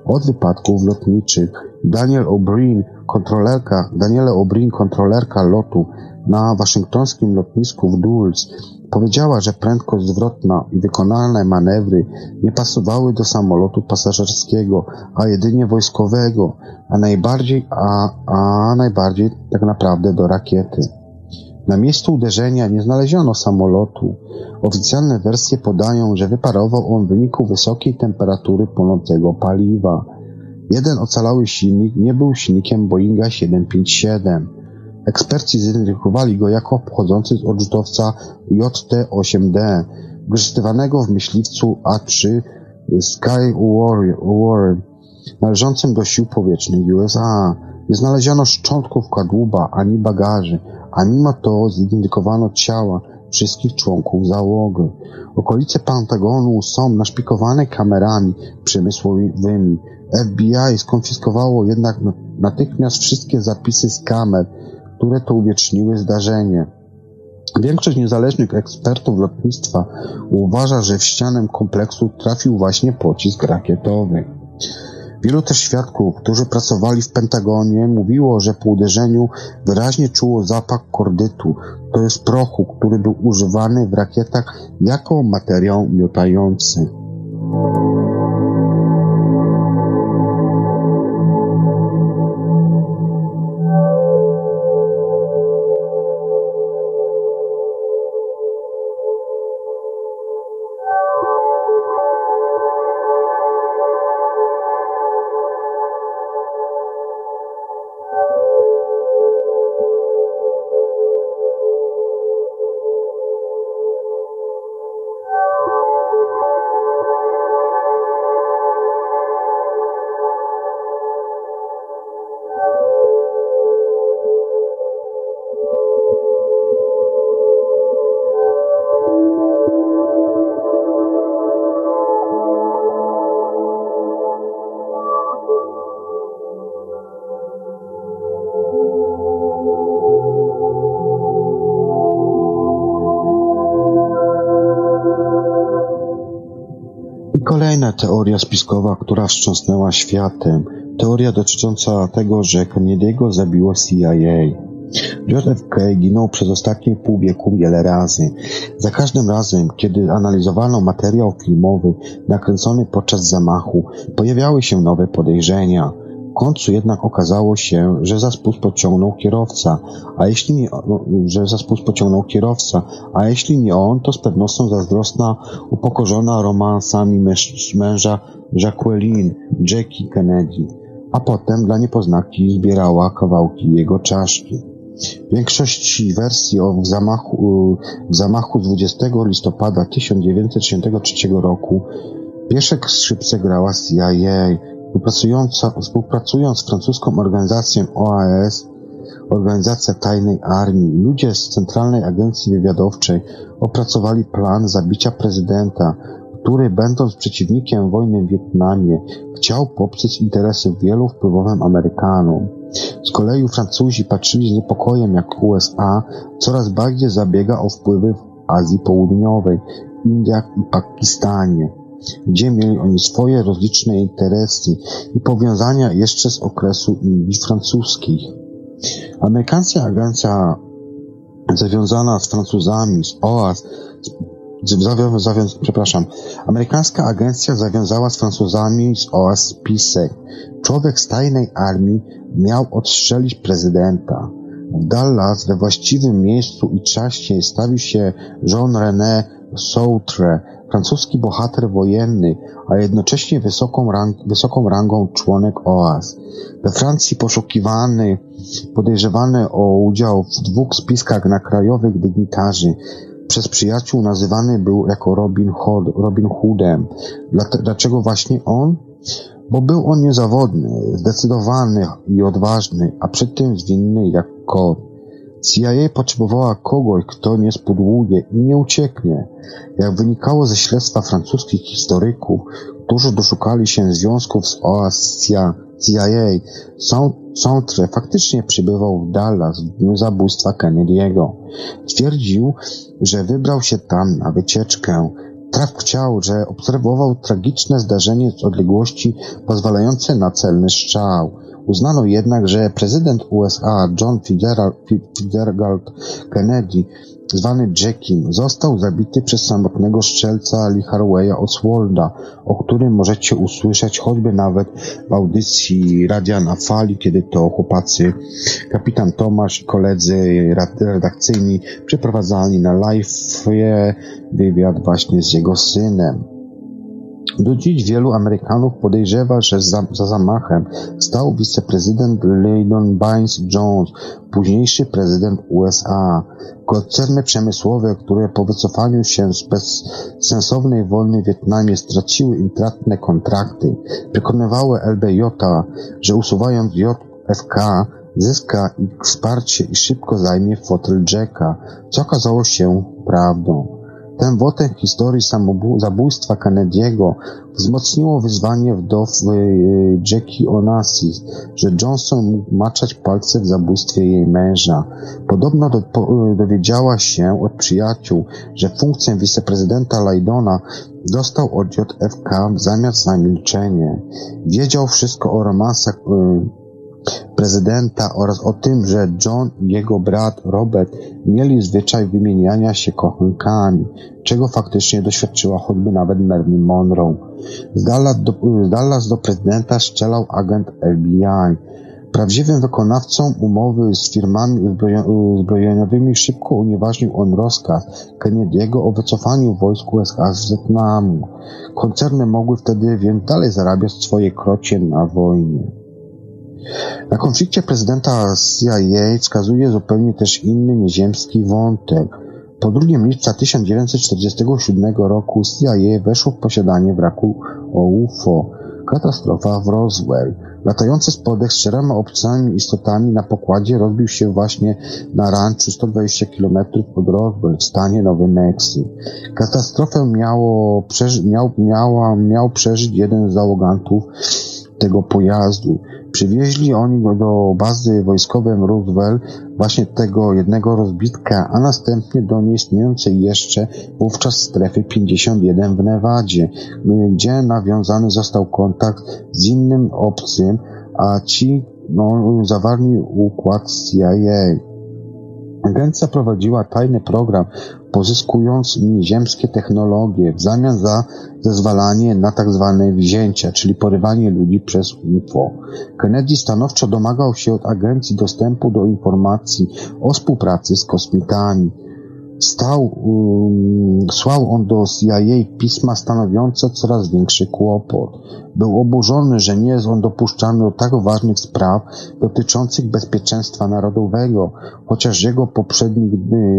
od wypadków lotniczych. Daniel O'Brien, kontrolerka, Daniele O'Brien, kontrolerka lotu, na waszyngtońskim lotnisku w Dulles powiedziała, że prędkość zwrotna i wykonalne manewry nie pasowały do samolotu pasażerskiego, a jedynie wojskowego, a najbardziej, a, a najbardziej tak naprawdę do rakiety. Na miejscu uderzenia nie znaleziono samolotu. Oficjalne wersje podają, że wyparował on w wyniku wysokiej temperatury płonącego paliwa. Jeden ocalały silnik nie był silnikiem Boeinga 757. Eksperci zidentyfikowali go jako pochodzący z odrzutowca JT-8D, wykorzystywanego w myśliwcu A-3 Sky Warrior, należącym do sił powietrznych USA. Nie znaleziono szczątków kadłuba ani bagaży, a mimo to zidentyfikowano ciała wszystkich członków załogi. Okolice Pentagonu są naszpikowane kamerami przemysłowymi. FBI skonfiskowało jednak natychmiast wszystkie zapisy z kamer, które to uwieczniły zdarzenie. Większość niezależnych ekspertów lotnictwa uważa, że w ścianę kompleksu trafił właśnie pocisk rakietowy. Wielu też świadków, którzy pracowali w Pentagonie, mówiło, że po uderzeniu wyraźnie czuło zapach kordytu, to jest prochu, który był używany w rakietach jako materiał miotający. Teoria spiskowa, która wstrząsnęła światem. Teoria dotycząca tego, że Kennedy'ego zabiło CIA. JFK ginął przez ostatnie pół wieku wiele razy. Za każdym razem, kiedy analizowano materiał filmowy nakręcony podczas zamachu, pojawiały się nowe podejrzenia. W końcu jednak okazało się, że za spust pociągnął kierowca, a jeśli nie, że za spust pociągnął kierowca, a jeśli nie on, to z pewnością zazdrosna, upokorzona romansami męża Jacqueline, Jackie Kennedy, a potem dla niepoznaki zbierała kawałki jego czaszki. W większości wersji o w zamachu, zamachu z 20 listopada 1963 roku pierwsze skrzypce grała CIA, Współpracując z francuską organizacją OAS, Organizacja Tajnej Armii, ludzie z Centralnej Agencji Wywiadowczej opracowali plan zabicia prezydenta, który, będąc przeciwnikiem wojny w Wietnamie, chciał poprzeć interesy wielu wpływowym Amerykanom. Z kolei Francuzi patrzyli z niepokojem, jak USA coraz bardziej zabiega o wpływy w Azji Południowej, Indiach i Pakistanie gdzie mieli oni swoje rozliczne interesy i powiązania jeszcze z okresu Indii francuskich. Amerykańska agencja zawiązana z Francuzami, z OAS, zawią, zawią, przepraszam, amerykańska agencja zawiązała z Francuzami z OAS. Człowiek z tajnej armii miał odstrzelić prezydenta. W Dallas we właściwym miejscu i czasie stawił się Jean René Soutre, francuski bohater wojenny, a jednocześnie wysoką, rang, wysoką rangą członek OAS. We Francji poszukiwany, podejrzewany o udział w dwóch spiskach na krajowych dygnitarzy, przez przyjaciół nazywany był jako Robin, Hood, Robin Hoodem. Dlaczego właśnie on? Bo był on niezawodny, zdecydowany i odważny, a przy tym zwinny jak kot. CIA potrzebowała kogoś, kto nie spodłuje i nie ucieknie. Jak wynikało ze śledztwa francuskich historyków, którzy doszukali się związków z OAS CIA, Sontre faktycznie przybywał w Dallas w dniu zabójstwa Kennedy'ego. Twierdził, że wybrał się tam na wycieczkę. Traf chciał, że obserwował tragiczne zdarzenie z odległości pozwalające na celny strzał. Uznano jednak, że prezydent USA John Fitzgerald Kennedy, zwany Jackiem, został zabity przez samotnego strzelca Lee Harveya Oswalda, o którym możecie usłyszeć choćby nawet w audycji Radia na Fali, kiedy to chłopacy, kapitan Tomasz i koledzy redakcyjni przeprowadzali na live wywiad właśnie z jego synem. Do dziś wielu Amerykanów podejrzewa, że za, za zamachem stał wiceprezydent Lyndon Baines Jones, późniejszy prezydent USA. Koncerny przemysłowe, które po wycofaniu się z bezsensownej wojny w Wietnamie straciły intratne kontrakty, przekonywały LBJ, że usuwając JFK zyska ich wsparcie i szybko zajmie fotel Jacka, co okazało się prawdą. Ten wątek historii zabójstwa Kennedy'ego wzmocniło wyzwanie wdow y, Jackie Onassis, że Johnson mógł maczać palce w zabójstwie jej męża. Podobno do, po, y, dowiedziała się od przyjaciół, że funkcję wiceprezydenta Lydona dostał od JFK zamiast za milczenie. Wiedział wszystko o romansach y, prezydenta oraz o tym, że John i jego brat Robert mieli zwyczaj wymieniania się kochankami, czego faktycznie doświadczyła choćby nawet Marilyn Monroe. Z Dallas do, z Dallas do prezydenta strzelał agent FBI. Prawdziwym wykonawcą umowy z firmami uzbrojeniowymi szybko unieważnił on rozkaz Kennedy'ego o wycofaniu wojsk USA z Wietnamu. Koncerny mogły wtedy więc dalej zarabiać swoje krocie na wojnie. Na konflikcie prezydenta CIA wskazuje zupełnie też inny nieziemski wątek. Po 2 lipca 1947 roku CIA weszło w posiadanie wraku o UFO. Katastrofa w Roswell. Latający spodek z czterema obcymi istotami na pokładzie rozbił się właśnie na ranczu 120 km od Roswell w stanie Nowy Meksyk. Katastrofę miało, przeży, miał, miała, miał przeżyć jeden z załogantów tego pojazdu. Przywieźli oni go do bazy wojskowej Roosevelt, właśnie tego jednego rozbitka, a następnie do nieistniejącej jeszcze wówczas strefy 51 w Nevadzie, gdzie nawiązany został kontakt z innym obcym, a ci no, zawarli układ CIA. Agencja prowadziła tajny program, pozyskując ziemskie technologie w zamian za zezwalanie na tak zwane wzięcia, czyli porywanie ludzi przez UFO. Kennedy stanowczo domagał się od agencji dostępu do informacji o współpracy z kosmitami. Stał, um, słał on do CIA pisma stanowiące coraz większy kłopot. Był oburzony, że nie jest on dopuszczany do tak ważnych spraw dotyczących bezpieczeństwa narodowego, chociaż jego poprzednik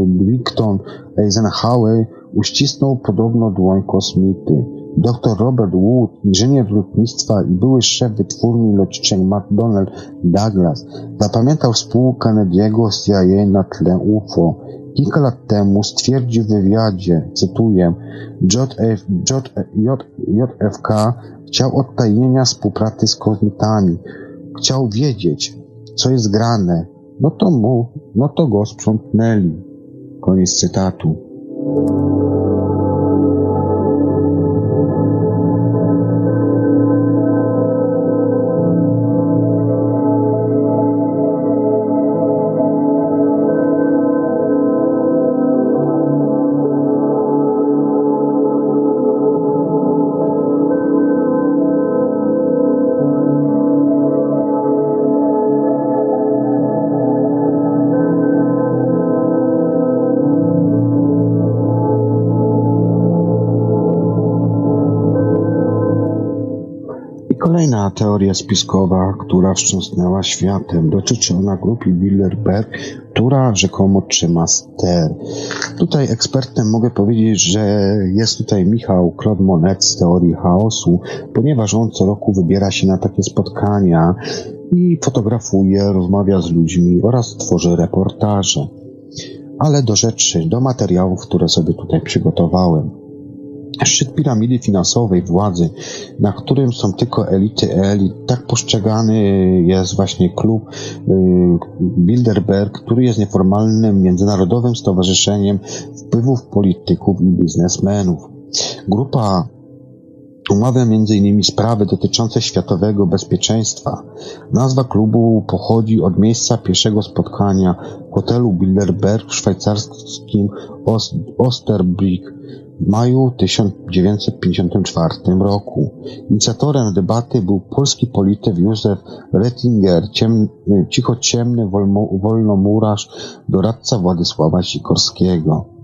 Wigton Eisenhower uścisnął podobno dłoń kosmity. Dr Robert Wood, inżynier lotnictwa i były szef wytwórni lotniczej McDonnell Douglas, zapamiętał spółkę Kennedy'ego CIA na tle UFO. Kilka lat temu stwierdził w wywiadzie, cytuję, JF, JFK chciał odtajnienia współpracy z kosmitami. Chciał wiedzieć, co jest grane. No to mu, no to go sprzątnęli. Koniec cytatu. Teoria spiskowa, która wstrząsnęła światem, dotyczy ona grupy Bilderberg, która rzekomo trzyma ster. Tutaj ekspertem mogę powiedzieć, że jest tutaj Michał Claude Monet z teorii chaosu, ponieważ on co roku wybiera się na takie spotkania i fotografuje, rozmawia z ludźmi oraz tworzy reportaże. Ale do rzeczy, do materiałów, które sobie tutaj przygotowałem. Szczyt piramidy finansowej władzy, na którym są tylko elity elit, tak postrzegany jest właśnie klub y, Bilderberg, który jest nieformalnym międzynarodowym stowarzyszeniem wpływów polityków i biznesmenów. Grupa Omawia m.in. sprawy dotyczące światowego bezpieczeństwa. Nazwa klubu pochodzi od miejsca pierwszego spotkania w hotelu Bilderberg w szwajcarskim Osterbrück w maju 1954 roku. Inicjatorem debaty był polski polityk Józef Rettinger, ciem, cichociemny wolnomurarz, doradca Władysława Sikorskiego.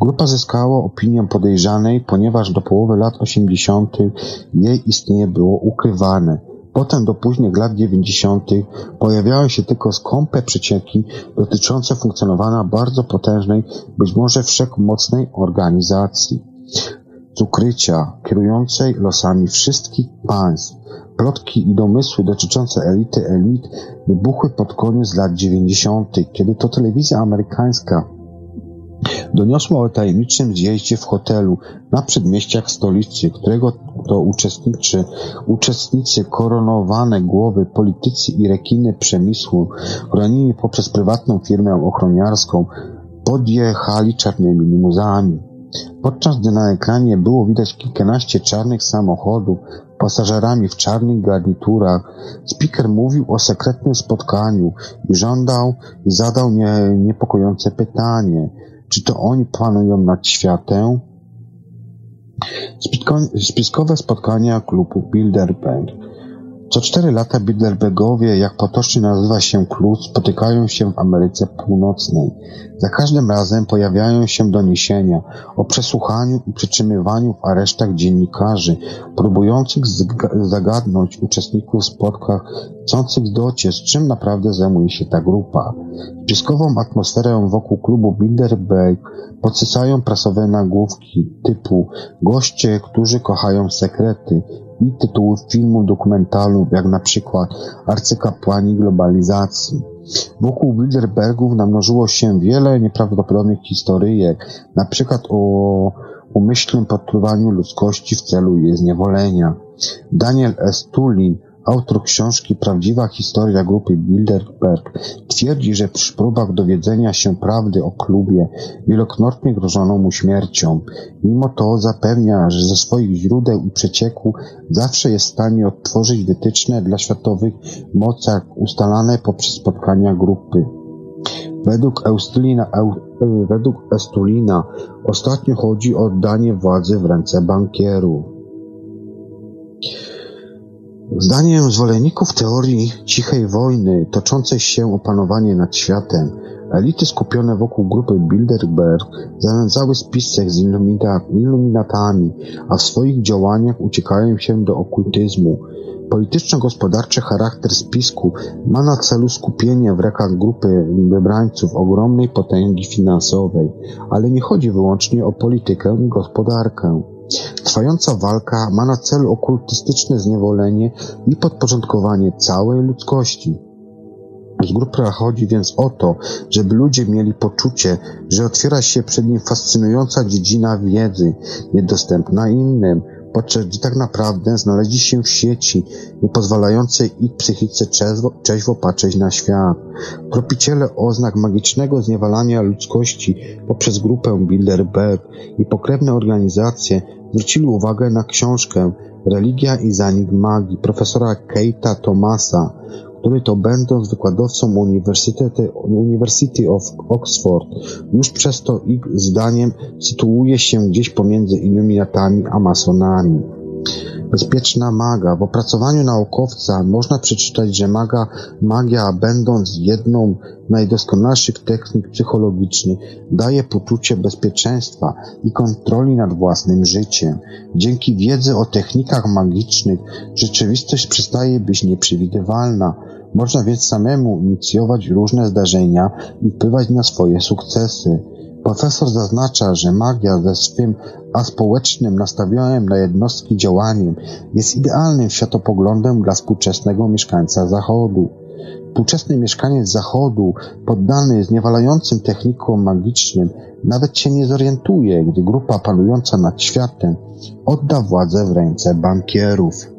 Grupa zyskała opinię podejrzanej, ponieważ do połowy lat 80. jej istnienie było ukrywane. Potem do późnych lat 90. pojawiały się tylko skąpe przecieki dotyczące funkcjonowania bardzo potężnej, być może wszechmocnej organizacji z ukrycia, kierującej losami wszystkich państw. Plotki i domysły dotyczące elity elit wybuchły pod koniec lat 90., kiedy to telewizja amerykańska doniosła o tajemniczym zjeździe w hotelu na przedmieściach stolicy, którego to uczestniczy, uczestnicy koronowane głowy, politycy i rekiny przemysłu, chronieni poprzez prywatną firmę ochroniarską, podjechali czarnymi limuzami. Podczas gdy na ekranie było widać kilkanaście czarnych samochodów, pasażerami w czarnych garniturach, speaker mówił o sekretnym spotkaniu i żądał i zadał nie, niepokojące pytanie, czy to oni panują nad światem? Spiskowe spotkania klubu Bilderberg co cztery lata Bilderbergowie, jak potocznie nazywa się klub, spotykają się w Ameryce Północnej. Za każdym razem pojawiają się doniesienia o przesłuchaniu i przytrzymywaniu w aresztach dziennikarzy, próbujących zagadnąć uczestników spotkań, chcących dociec, czym naprawdę zajmuje się ta grupa. Spiskową atmosferę wokół klubu Bilderberg podsycają prasowe nagłówki typu goście, którzy kochają sekrety, i tytułów filmów dokumentalnych, jak na przykład Arcykapłani globalizacji. Wokół Bilderbergów namnożyło się wiele nieprawdopodobnych historyjek, na przykład o umyślnym podpływaniu ludzkości w celu jej zniewolenia. Daniel S. Tulin Autor książki Prawdziwa historia grupy Bilderberg twierdzi, że przy próbach dowiedzenia się prawdy o klubie wielokrotnie grożono mu śmiercią. Mimo to zapewnia, że ze swoich źródeł i przecieku zawsze jest w stanie odtworzyć wytyczne dla światowych mocach ustalane poprzez spotkania grupy. Według Eustulina, według Estulina ostatnio chodzi o oddanie władzy w ręce bankierów. Zdaniem zwolenników teorii cichej wojny toczącej się opanowanie nad światem, elity skupione wokół grupy Bilderberg zawiązały spisek z iluminatami, a w swoich działaniach uciekają się do okultyzmu. Polityczno-gospodarczy charakter spisku ma na celu skupienie w rękach grupy wybrańców ogromnej potęgi finansowej, ale nie chodzi wyłącznie o politykę i gospodarkę. Trwająca walka ma na celu okultystyczne zniewolenie i podporządkowanie całej ludzkości. Z grupy chodzi więc o to, żeby ludzie mieli poczucie, że otwiera się przed nim fascynująca dziedzina wiedzy, niedostępna innym, podczas gdy tak naprawdę znaleźli się w sieci, nie pozwalającej ich psychice trzeźwo patrzeć na świat. Tropiciele oznak magicznego zniewalania ludzkości poprzez grupę Bilderberg i pokrewne organizacje zwrócili uwagę na książkę Religia i zanik magii profesora Keita Thomasa, który to będąc wykładowcą University of Oxford, już przez to ich zdaniem sytuuje się gdzieś pomiędzy iluminatami a masonami. Bezpieczna maga. W opracowaniu naukowca można przeczytać, że maga, magia, będąc jedną z najdoskonalszych technik psychologicznych, daje poczucie bezpieczeństwa i kontroli nad własnym życiem. Dzięki wiedzy o technikach magicznych rzeczywistość przestaje być nieprzewidywalna. Można więc samemu inicjować różne zdarzenia i wpływać na swoje sukcesy. Profesor zaznacza, że magia ze swym aspołecznym nastawionym na jednostki działaniem jest idealnym światopoglądem dla współczesnego mieszkańca Zachodu. Współczesny mieszkaniec Zachodu, poddany zniewalającym technikom magicznym, nawet się nie zorientuje, gdy grupa panująca nad światem odda władzę w ręce bankierów.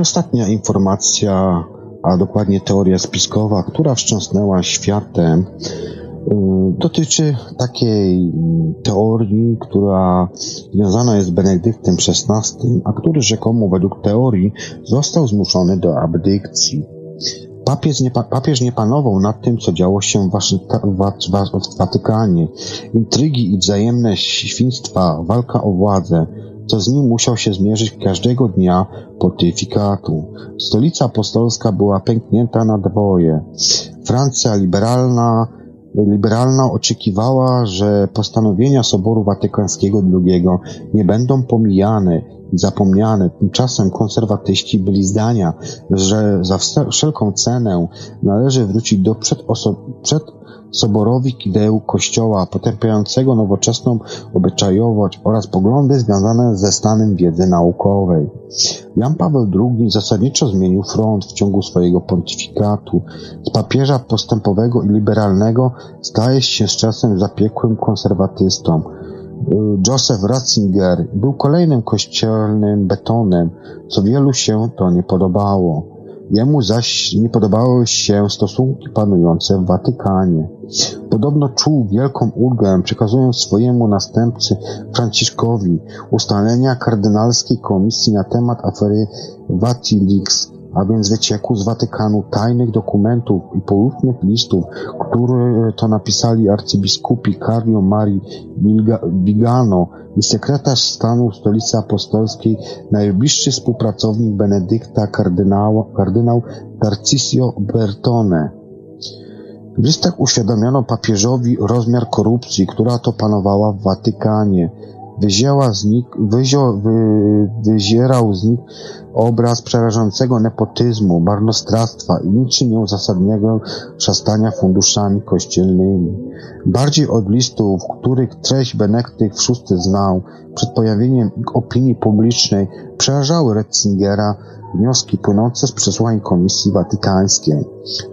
Ostatnia informacja, a dokładnie teoria spiskowa, która wstrząsnęła światem, dotyczy takiej teorii, która związana jest z Benedyktem XVI, a który rzekomo według teorii został zmuszony do abdykcji. Papież nie, papież nie panował nad tym, co działo się w, w, w Watykanie. Intrygi i wzajemne świństwa, walka o władzę, co z nim musiał się zmierzyć każdego dnia pontyfikatu. Stolica apostolska była pęknięta na dwoje. Francja liberalna, liberalna oczekiwała, że postanowienia Soboru Watykańskiego II nie będą pomijane i zapomniane. Tymczasem konserwatyści byli zdania, że za wszelką cenę należy wrócić do przedoso- przed soborowych ideł Kościoła potępiającego nowoczesną obyczajowość oraz poglądy związane ze stanem wiedzy naukowej. Jan Paweł II zasadniczo zmienił front w ciągu swojego pontyfikatu. Z papieża postępowego i liberalnego staje się z czasem zapiekłym konserwatystą. Joseph Ratzinger był kolejnym kościelnym betonem, co wielu się to nie podobało. Jemu zaś nie podobały się stosunki panujące w Watykanie. Podobno czuł wielką ulgę, przekazując swojemu następcy Franciszkowi ustalenia kardynalskiej komisji na temat afery Vatilix, a więc wycieku z Watykanu tajnych dokumentów i poufnych listów, które to napisali arcybiskupi Carlo Mari Vigano i sekretarz stanu stolicy apostolskiej, najbliższy współpracownik Benedykta, kardynał, kardynał Tarcisio Bertone. W listach uświadomiono papieżowi rozmiar korupcji, która to panowała w Watykanie. Wyzięła z nich, wyzio, wy, wyzierał z nich obraz przerażającego nepotyzmu, marnotrawstwa i niczym nieuzasadnionego szastania funduszami kościelnymi. Bardziej od listów, których treść Benektyk VI znał, przed pojawieniem opinii publicznej przerażały Retzingera wnioski płynące z przesłań Komisji Watykańskiej.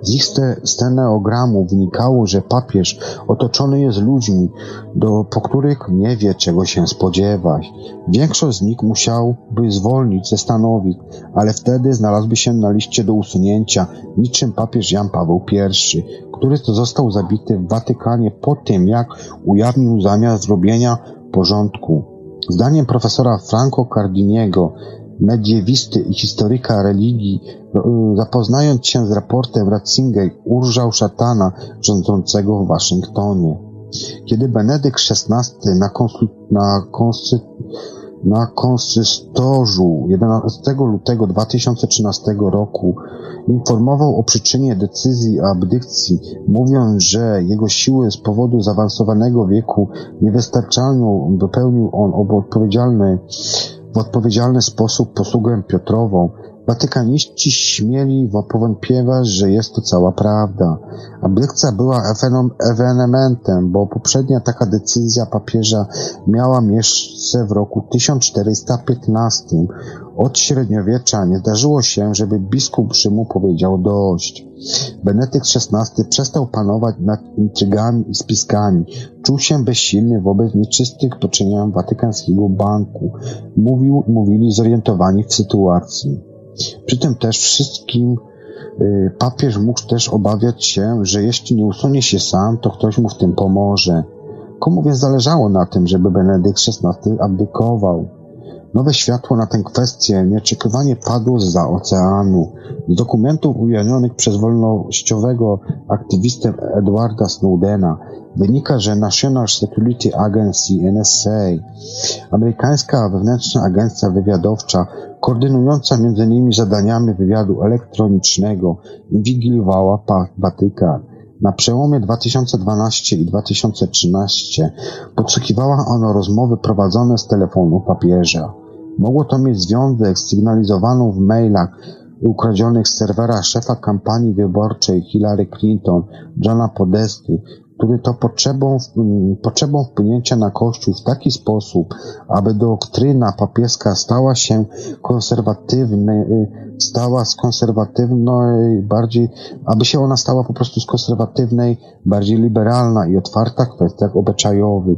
Z ich steneogramu wynikało, że papież otoczony jest ludźmi, do, po których nie wie, czego się spodziewać. Większość z nich musiałby zwolnić ze stanowisk, ale wtedy znalazłby się na liście do usunięcia, niczym papież Jan Paweł I, który to został zabity w Watykanie po tym, jak ujawnił zamiar zrobienia porządku. Zdaniem profesora Franco Cardiniego mediewisty i historyka religii, e, zapoznając się z raportem Ratzinger, urżał szatana rządzącego w Waszyngtonie. Kiedy Benedykt XVI na, na, konsy, na konsystorzu 11 lutego 2013 roku informował o przyczynie decyzji o abdykcji, mówiąc, że jego siły z powodu zaawansowanego wieku niewystarczalną wypełnił on odpowiedzialny w odpowiedzialny sposób posługę Piotrową, watykaniści śmieli powątpiewać, że jest to cała prawda. Abdykcja była ewenementem, bo poprzednia taka decyzja papieża miała miejsce w roku 1415. Od średniowiecza nie zdarzyło się, żeby biskup Rzymu powiedział dość. Benedykt XVI przestał panować nad intrygami i spiskami. Czuł się bezsilny wobec nieczystych poczynień Watykańskiego Banku. Mówił, mówili zorientowani w sytuacji. Przy tym też wszystkim y, papież mógł też obawiać się, że jeśli nie usunie się sam, to ktoś mu w tym pomoże. Komu więc zależało na tym, żeby Benedykt XVI abdykował? Nowe światło na tę kwestię nieoczekiwanie padło za oceanu. Z dokumentów ujawnionych przez wolnościowego aktywistę Edwarda Snowdena wynika, że National Security Agency NSA, amerykańska wewnętrzna agencja wywiadowcza, koordynująca m.in. zadaniami wywiadu elektronicznego, inwigilowała Watykan. Na przełomie 2012 i 2013 podsłuchiwała ona rozmowy prowadzone z telefonu papieża. Mogło to mieć związek z sygnalizowaną w mailach ukradzionych z serwera szefa kampanii wyborczej Hillary Clinton, Johna Podesty, który to potrzebą, potrzebą wpłynięcia na Kościół w taki sposób, aby doktryna papieska stała się konserwatywna, stała z konserwatywnej, bardziej, aby się ona stała po prostu z konserwatywnej, bardziej liberalna i otwarta w kwestiach obyczajowych.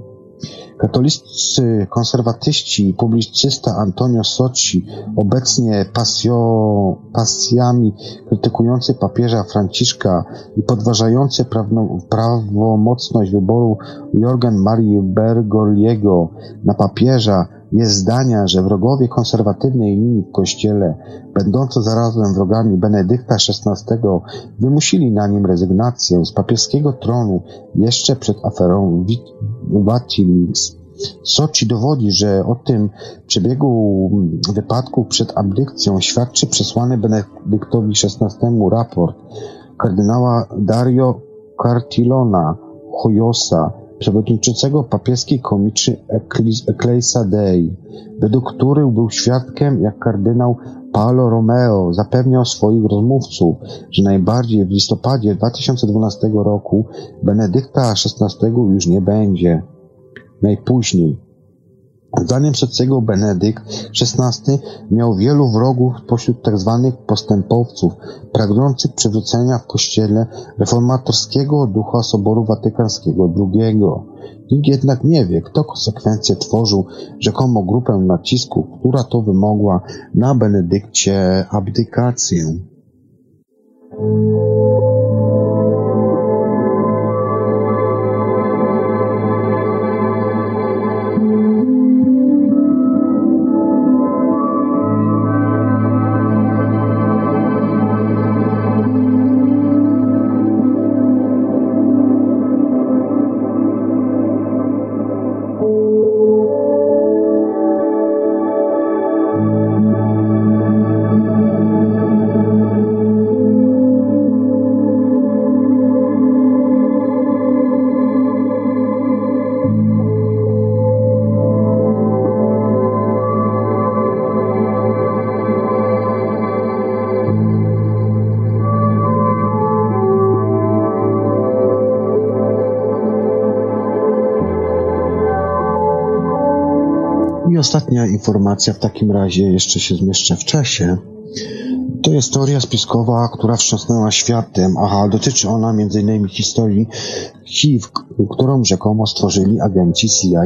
Katolicy konserwatyści i publicysta Antonio Socci, obecnie pasjo, pasjami krytykujący papieża Franciszka i podważający prawno, prawomocność wyboru Jorgen Marii Bergogliego na papieża, jest zdania, że wrogowie konserwatywnej linii w kościele, będący zarazem wrogami Benedykta XVI, wymusili na nim rezygnację z papieskiego tronu jeszcze przed aferą Wikileaks. Soci dowodzi, że o tym przebiegu wypadku przed abdykcją świadczy przesłany Benedyktowi XVI raport kardynała Dario Cartilona Hoyosa, przewodniczącego papieskiej komiczy Ecclesia Dei, według których był świadkiem, jak kardynał Paolo Romeo zapewniał swoich rozmówców, że najbardziej w listopadzie 2012 roku Benedykta XVI już nie będzie. Najpóźniej Zdaniem Socjego Benedykt XVI miał wielu wrogów pośród tzw. Tak postępowców, pragnących przywrócenia w Kościele reformatorskiego ducha Soboru Watykańskiego II. Nikt jednak nie wie, kto konsekwencje tworzył rzekomo grupę nacisków, która to wymogła na Benedykcie abdykację. Ostatnia informacja w takim razie jeszcze się zmieszczę w czasie. To jest teoria spiskowa, która wstrząsnęła światem, a dotyczy ona m.in. historii HIV, którą rzekomo stworzyli agenci CIA.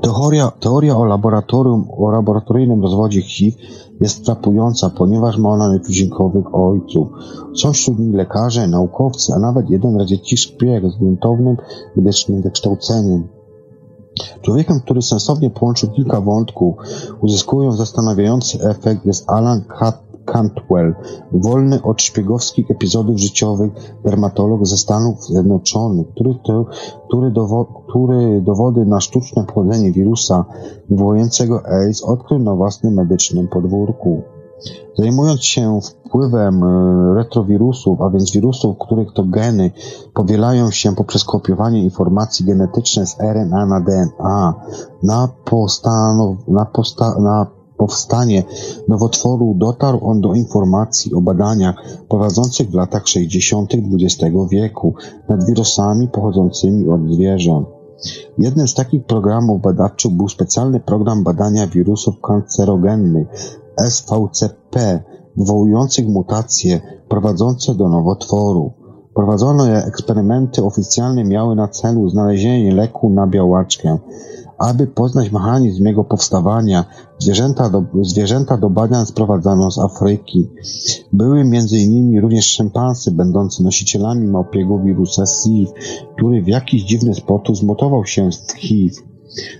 Teoria, teoria o, laboratorium, o laboratoryjnym rozwodzie HIV jest frapująca, ponieważ ma ona nietuzinkowych ojców. Są wśród nich lekarze, naukowcy, a nawet jeden radziecki szpieg z gruntownym medycznym wykształceniem. Człowiekiem, który sensownie połączył kilka wątków, uzyskując zastanawiający efekt, jest Alan Cantwell, wolny od szpiegowskich epizodów życiowych dermatolog ze Stanów Zjednoczonych, który, to, który, dowo, który dowody na sztuczne pochodzenie wirusa wywołującego AIDS odkrył na własnym medycznym podwórku. Zajmując się wpływem e, retrowirusów, a więc wirusów, których to geny powielają się poprzez kopiowanie informacji genetycznych z RNA na DNA, na, na, na powstanie nowotworu dotarł on do informacji o badaniach prowadzących w latach 60. XX wieku nad wirusami pochodzącymi od zwierząt. Jednym z takich programów badawczych był specjalny program badania wirusów kancerogennych SVCP wywołujących mutacje prowadzące do nowotworu. Prowadzone eksperymenty oficjalne miały na celu znalezienie leku na białaczkę. Aby poznać mechanizm jego powstawania, zwierzęta do, zwierzęta do badań sprowadzano z Afryki. Były innymi również szympansy, będące nosicielami małpiego wirusa SIV, który w jakiś dziwny sposób zmutował się w HIV,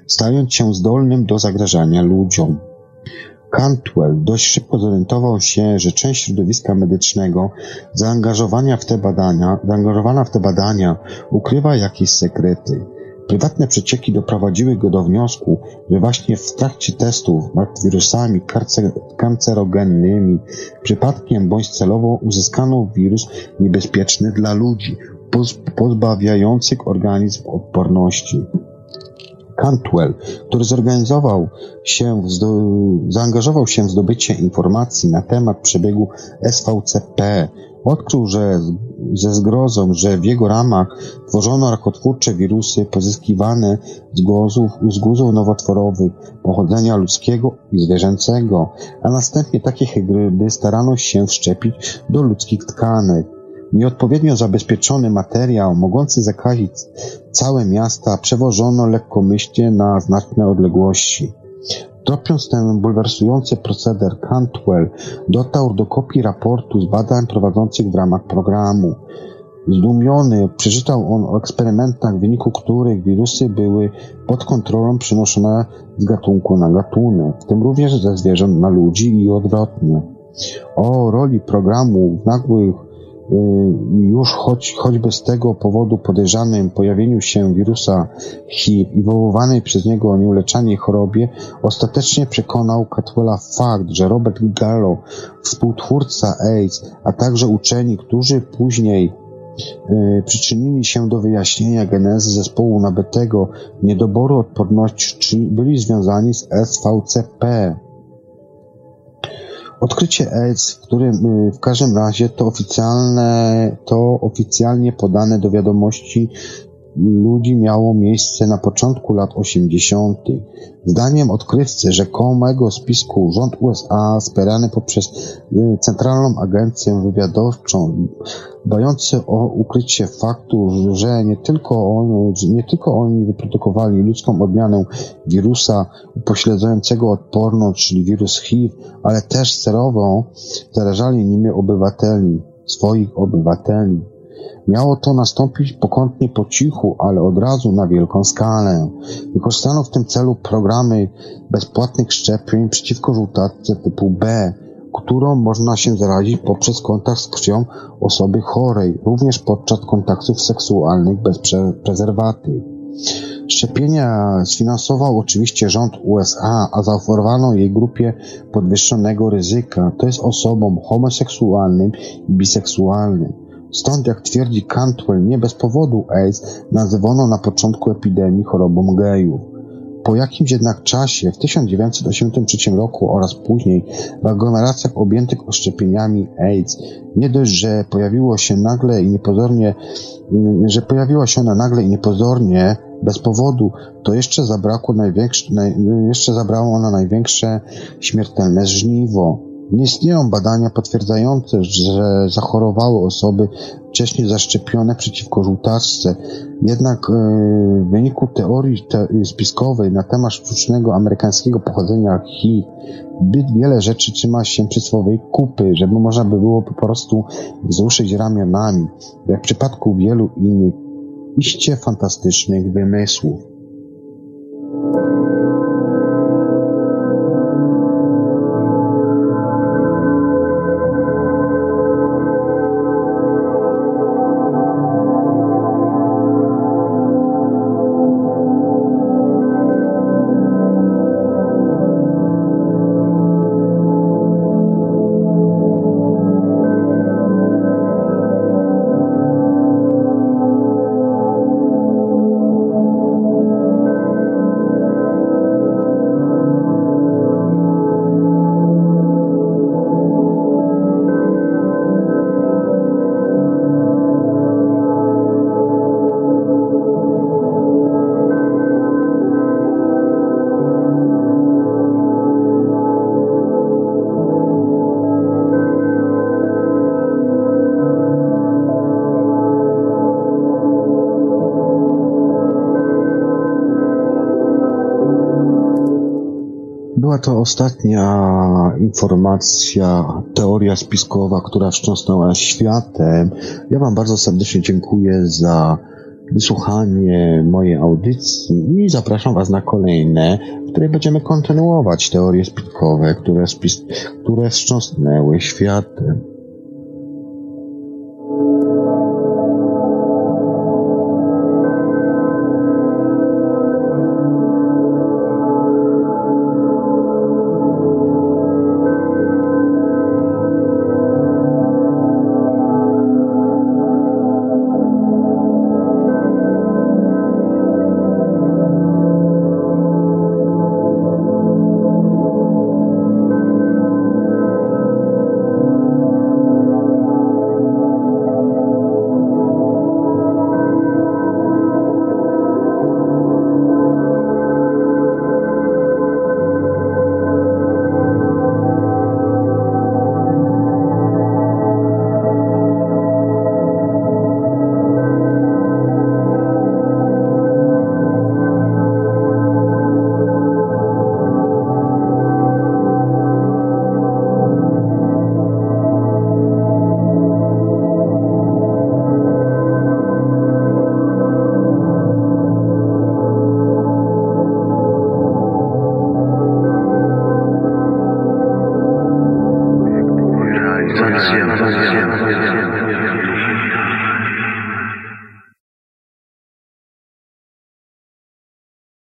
stając się zdolnym do zagrażania ludziom. Cantwell dość szybko zorientował się, że część środowiska medycznego zaangażowania w te badania, zaangażowana w te badania ukrywa jakieś sekrety. Prywatne przecieki doprowadziły go do wniosku, że właśnie w trakcie testów nad wirusami kancerogennymi przypadkiem bądź celowo uzyskano wirus niebezpieczny dla ludzi, pozbawiający organizm odporności. Cantwell, który zorganizował się, zaangażował się w zdobycie informacji na temat przebiegu SVCP, odkrył, że ze zgrozą, że w jego ramach tworzono rakotwórcze wirusy pozyskiwane z głozów, z guzów nowotworowych pochodzenia ludzkiego i zwierzęcego, a następnie takie hybrydy starano się wszczepić do ludzkich tkanek. Nieodpowiednio zabezpieczony materiał mogący zakazić całe miasta przewożono lekkomyślnie na znaczne odległości. Tropiąc ten bulwersujący proceder, Cantwell dotarł do kopii raportu z badań prowadzących w ramach programu. Zdumiony przeczytał on o eksperymentach, w wyniku których wirusy były pod kontrolą przenoszone z gatunku na gatunek, w tym również ze zwierząt na ludzi i odwrotnie. O roli programu w nagłych już choć, choćby z tego powodu podejrzanym pojawieniu się wirusa HIV i wywołanej przez niego nieuleczalnej chorobie ostatecznie przekonał Catwella fakt, że Robert Gallo, współtwórca AIDS, a także uczeni, którzy później Y, przyczynili się do wyjaśnienia genezy zespołu nabytego niedoboru odporności, byli związani z SVCP. Odkrycie AIDS, w którym y, w każdym razie to oficjalne, to oficjalnie podane do wiadomości ludzi miało miejsce na początku lat 80. Zdaniem odkrywcy rzekomego spisku rząd USA wspierany poprzez y, Centralną Agencję Wywiadowczą dbający o ukrycie faktu, że nie tylko, on, nie tylko oni wyprodukowali ludzką odmianę wirusa upośledzającego odporność, czyli wirus HIV, ale też sterową zarażali nimi obywateli, swoich obywateli. Miało to nastąpić pokątnie po cichu, ale od razu na wielką skalę. Wykorzystano w tym celu programy bezpłatnych szczepień przeciwko żółtatce typu B, którą można się zarazić poprzez kontakt z krwią osoby chorej, również podczas kontaktów seksualnych bez prezerwatyw. Szczepienia sfinansował oczywiście rząd USA, a zaoferowano jej grupie podwyższonego ryzyka, to jest osobom homoseksualnym i biseksualnym. Stąd, jak twierdzi Cantwell, nie bez powodu AIDS nazywano na początku epidemii chorobą gejów. Po jakimś jednak czasie, w 1983 roku oraz później, w aglomeracjach objętych oszczepieniami AIDS, nie dość, że pojawiło się nagle i niepozornie, że pojawiła się ona nagle i niepozornie, bez powodu, to jeszcze zabrakło największe, naj, jeszcze zabrało ona największe śmiertelne żniwo. Nie istnieją badania potwierdzające, że zachorowały osoby wcześniej zaszczepione przeciwko żółtaczce. Jednak e, w wyniku teorii spiskowej na temat sztucznego amerykańskiego pochodzenia HIV zbyt wiele rzeczy trzyma się przysłowej kupy, żeby można by było po prostu wzruszyć ramionami, jak w przypadku wielu innych iście fantastycznych wymysłów. To ostatnia informacja, teoria spiskowa, która wstrząsnęła światem. Ja Wam bardzo serdecznie dziękuję za wysłuchanie mojej audycji i zapraszam Was na kolejne, w której będziemy kontynuować teorie spiskowe, które, spis które wstrząsnęły światem.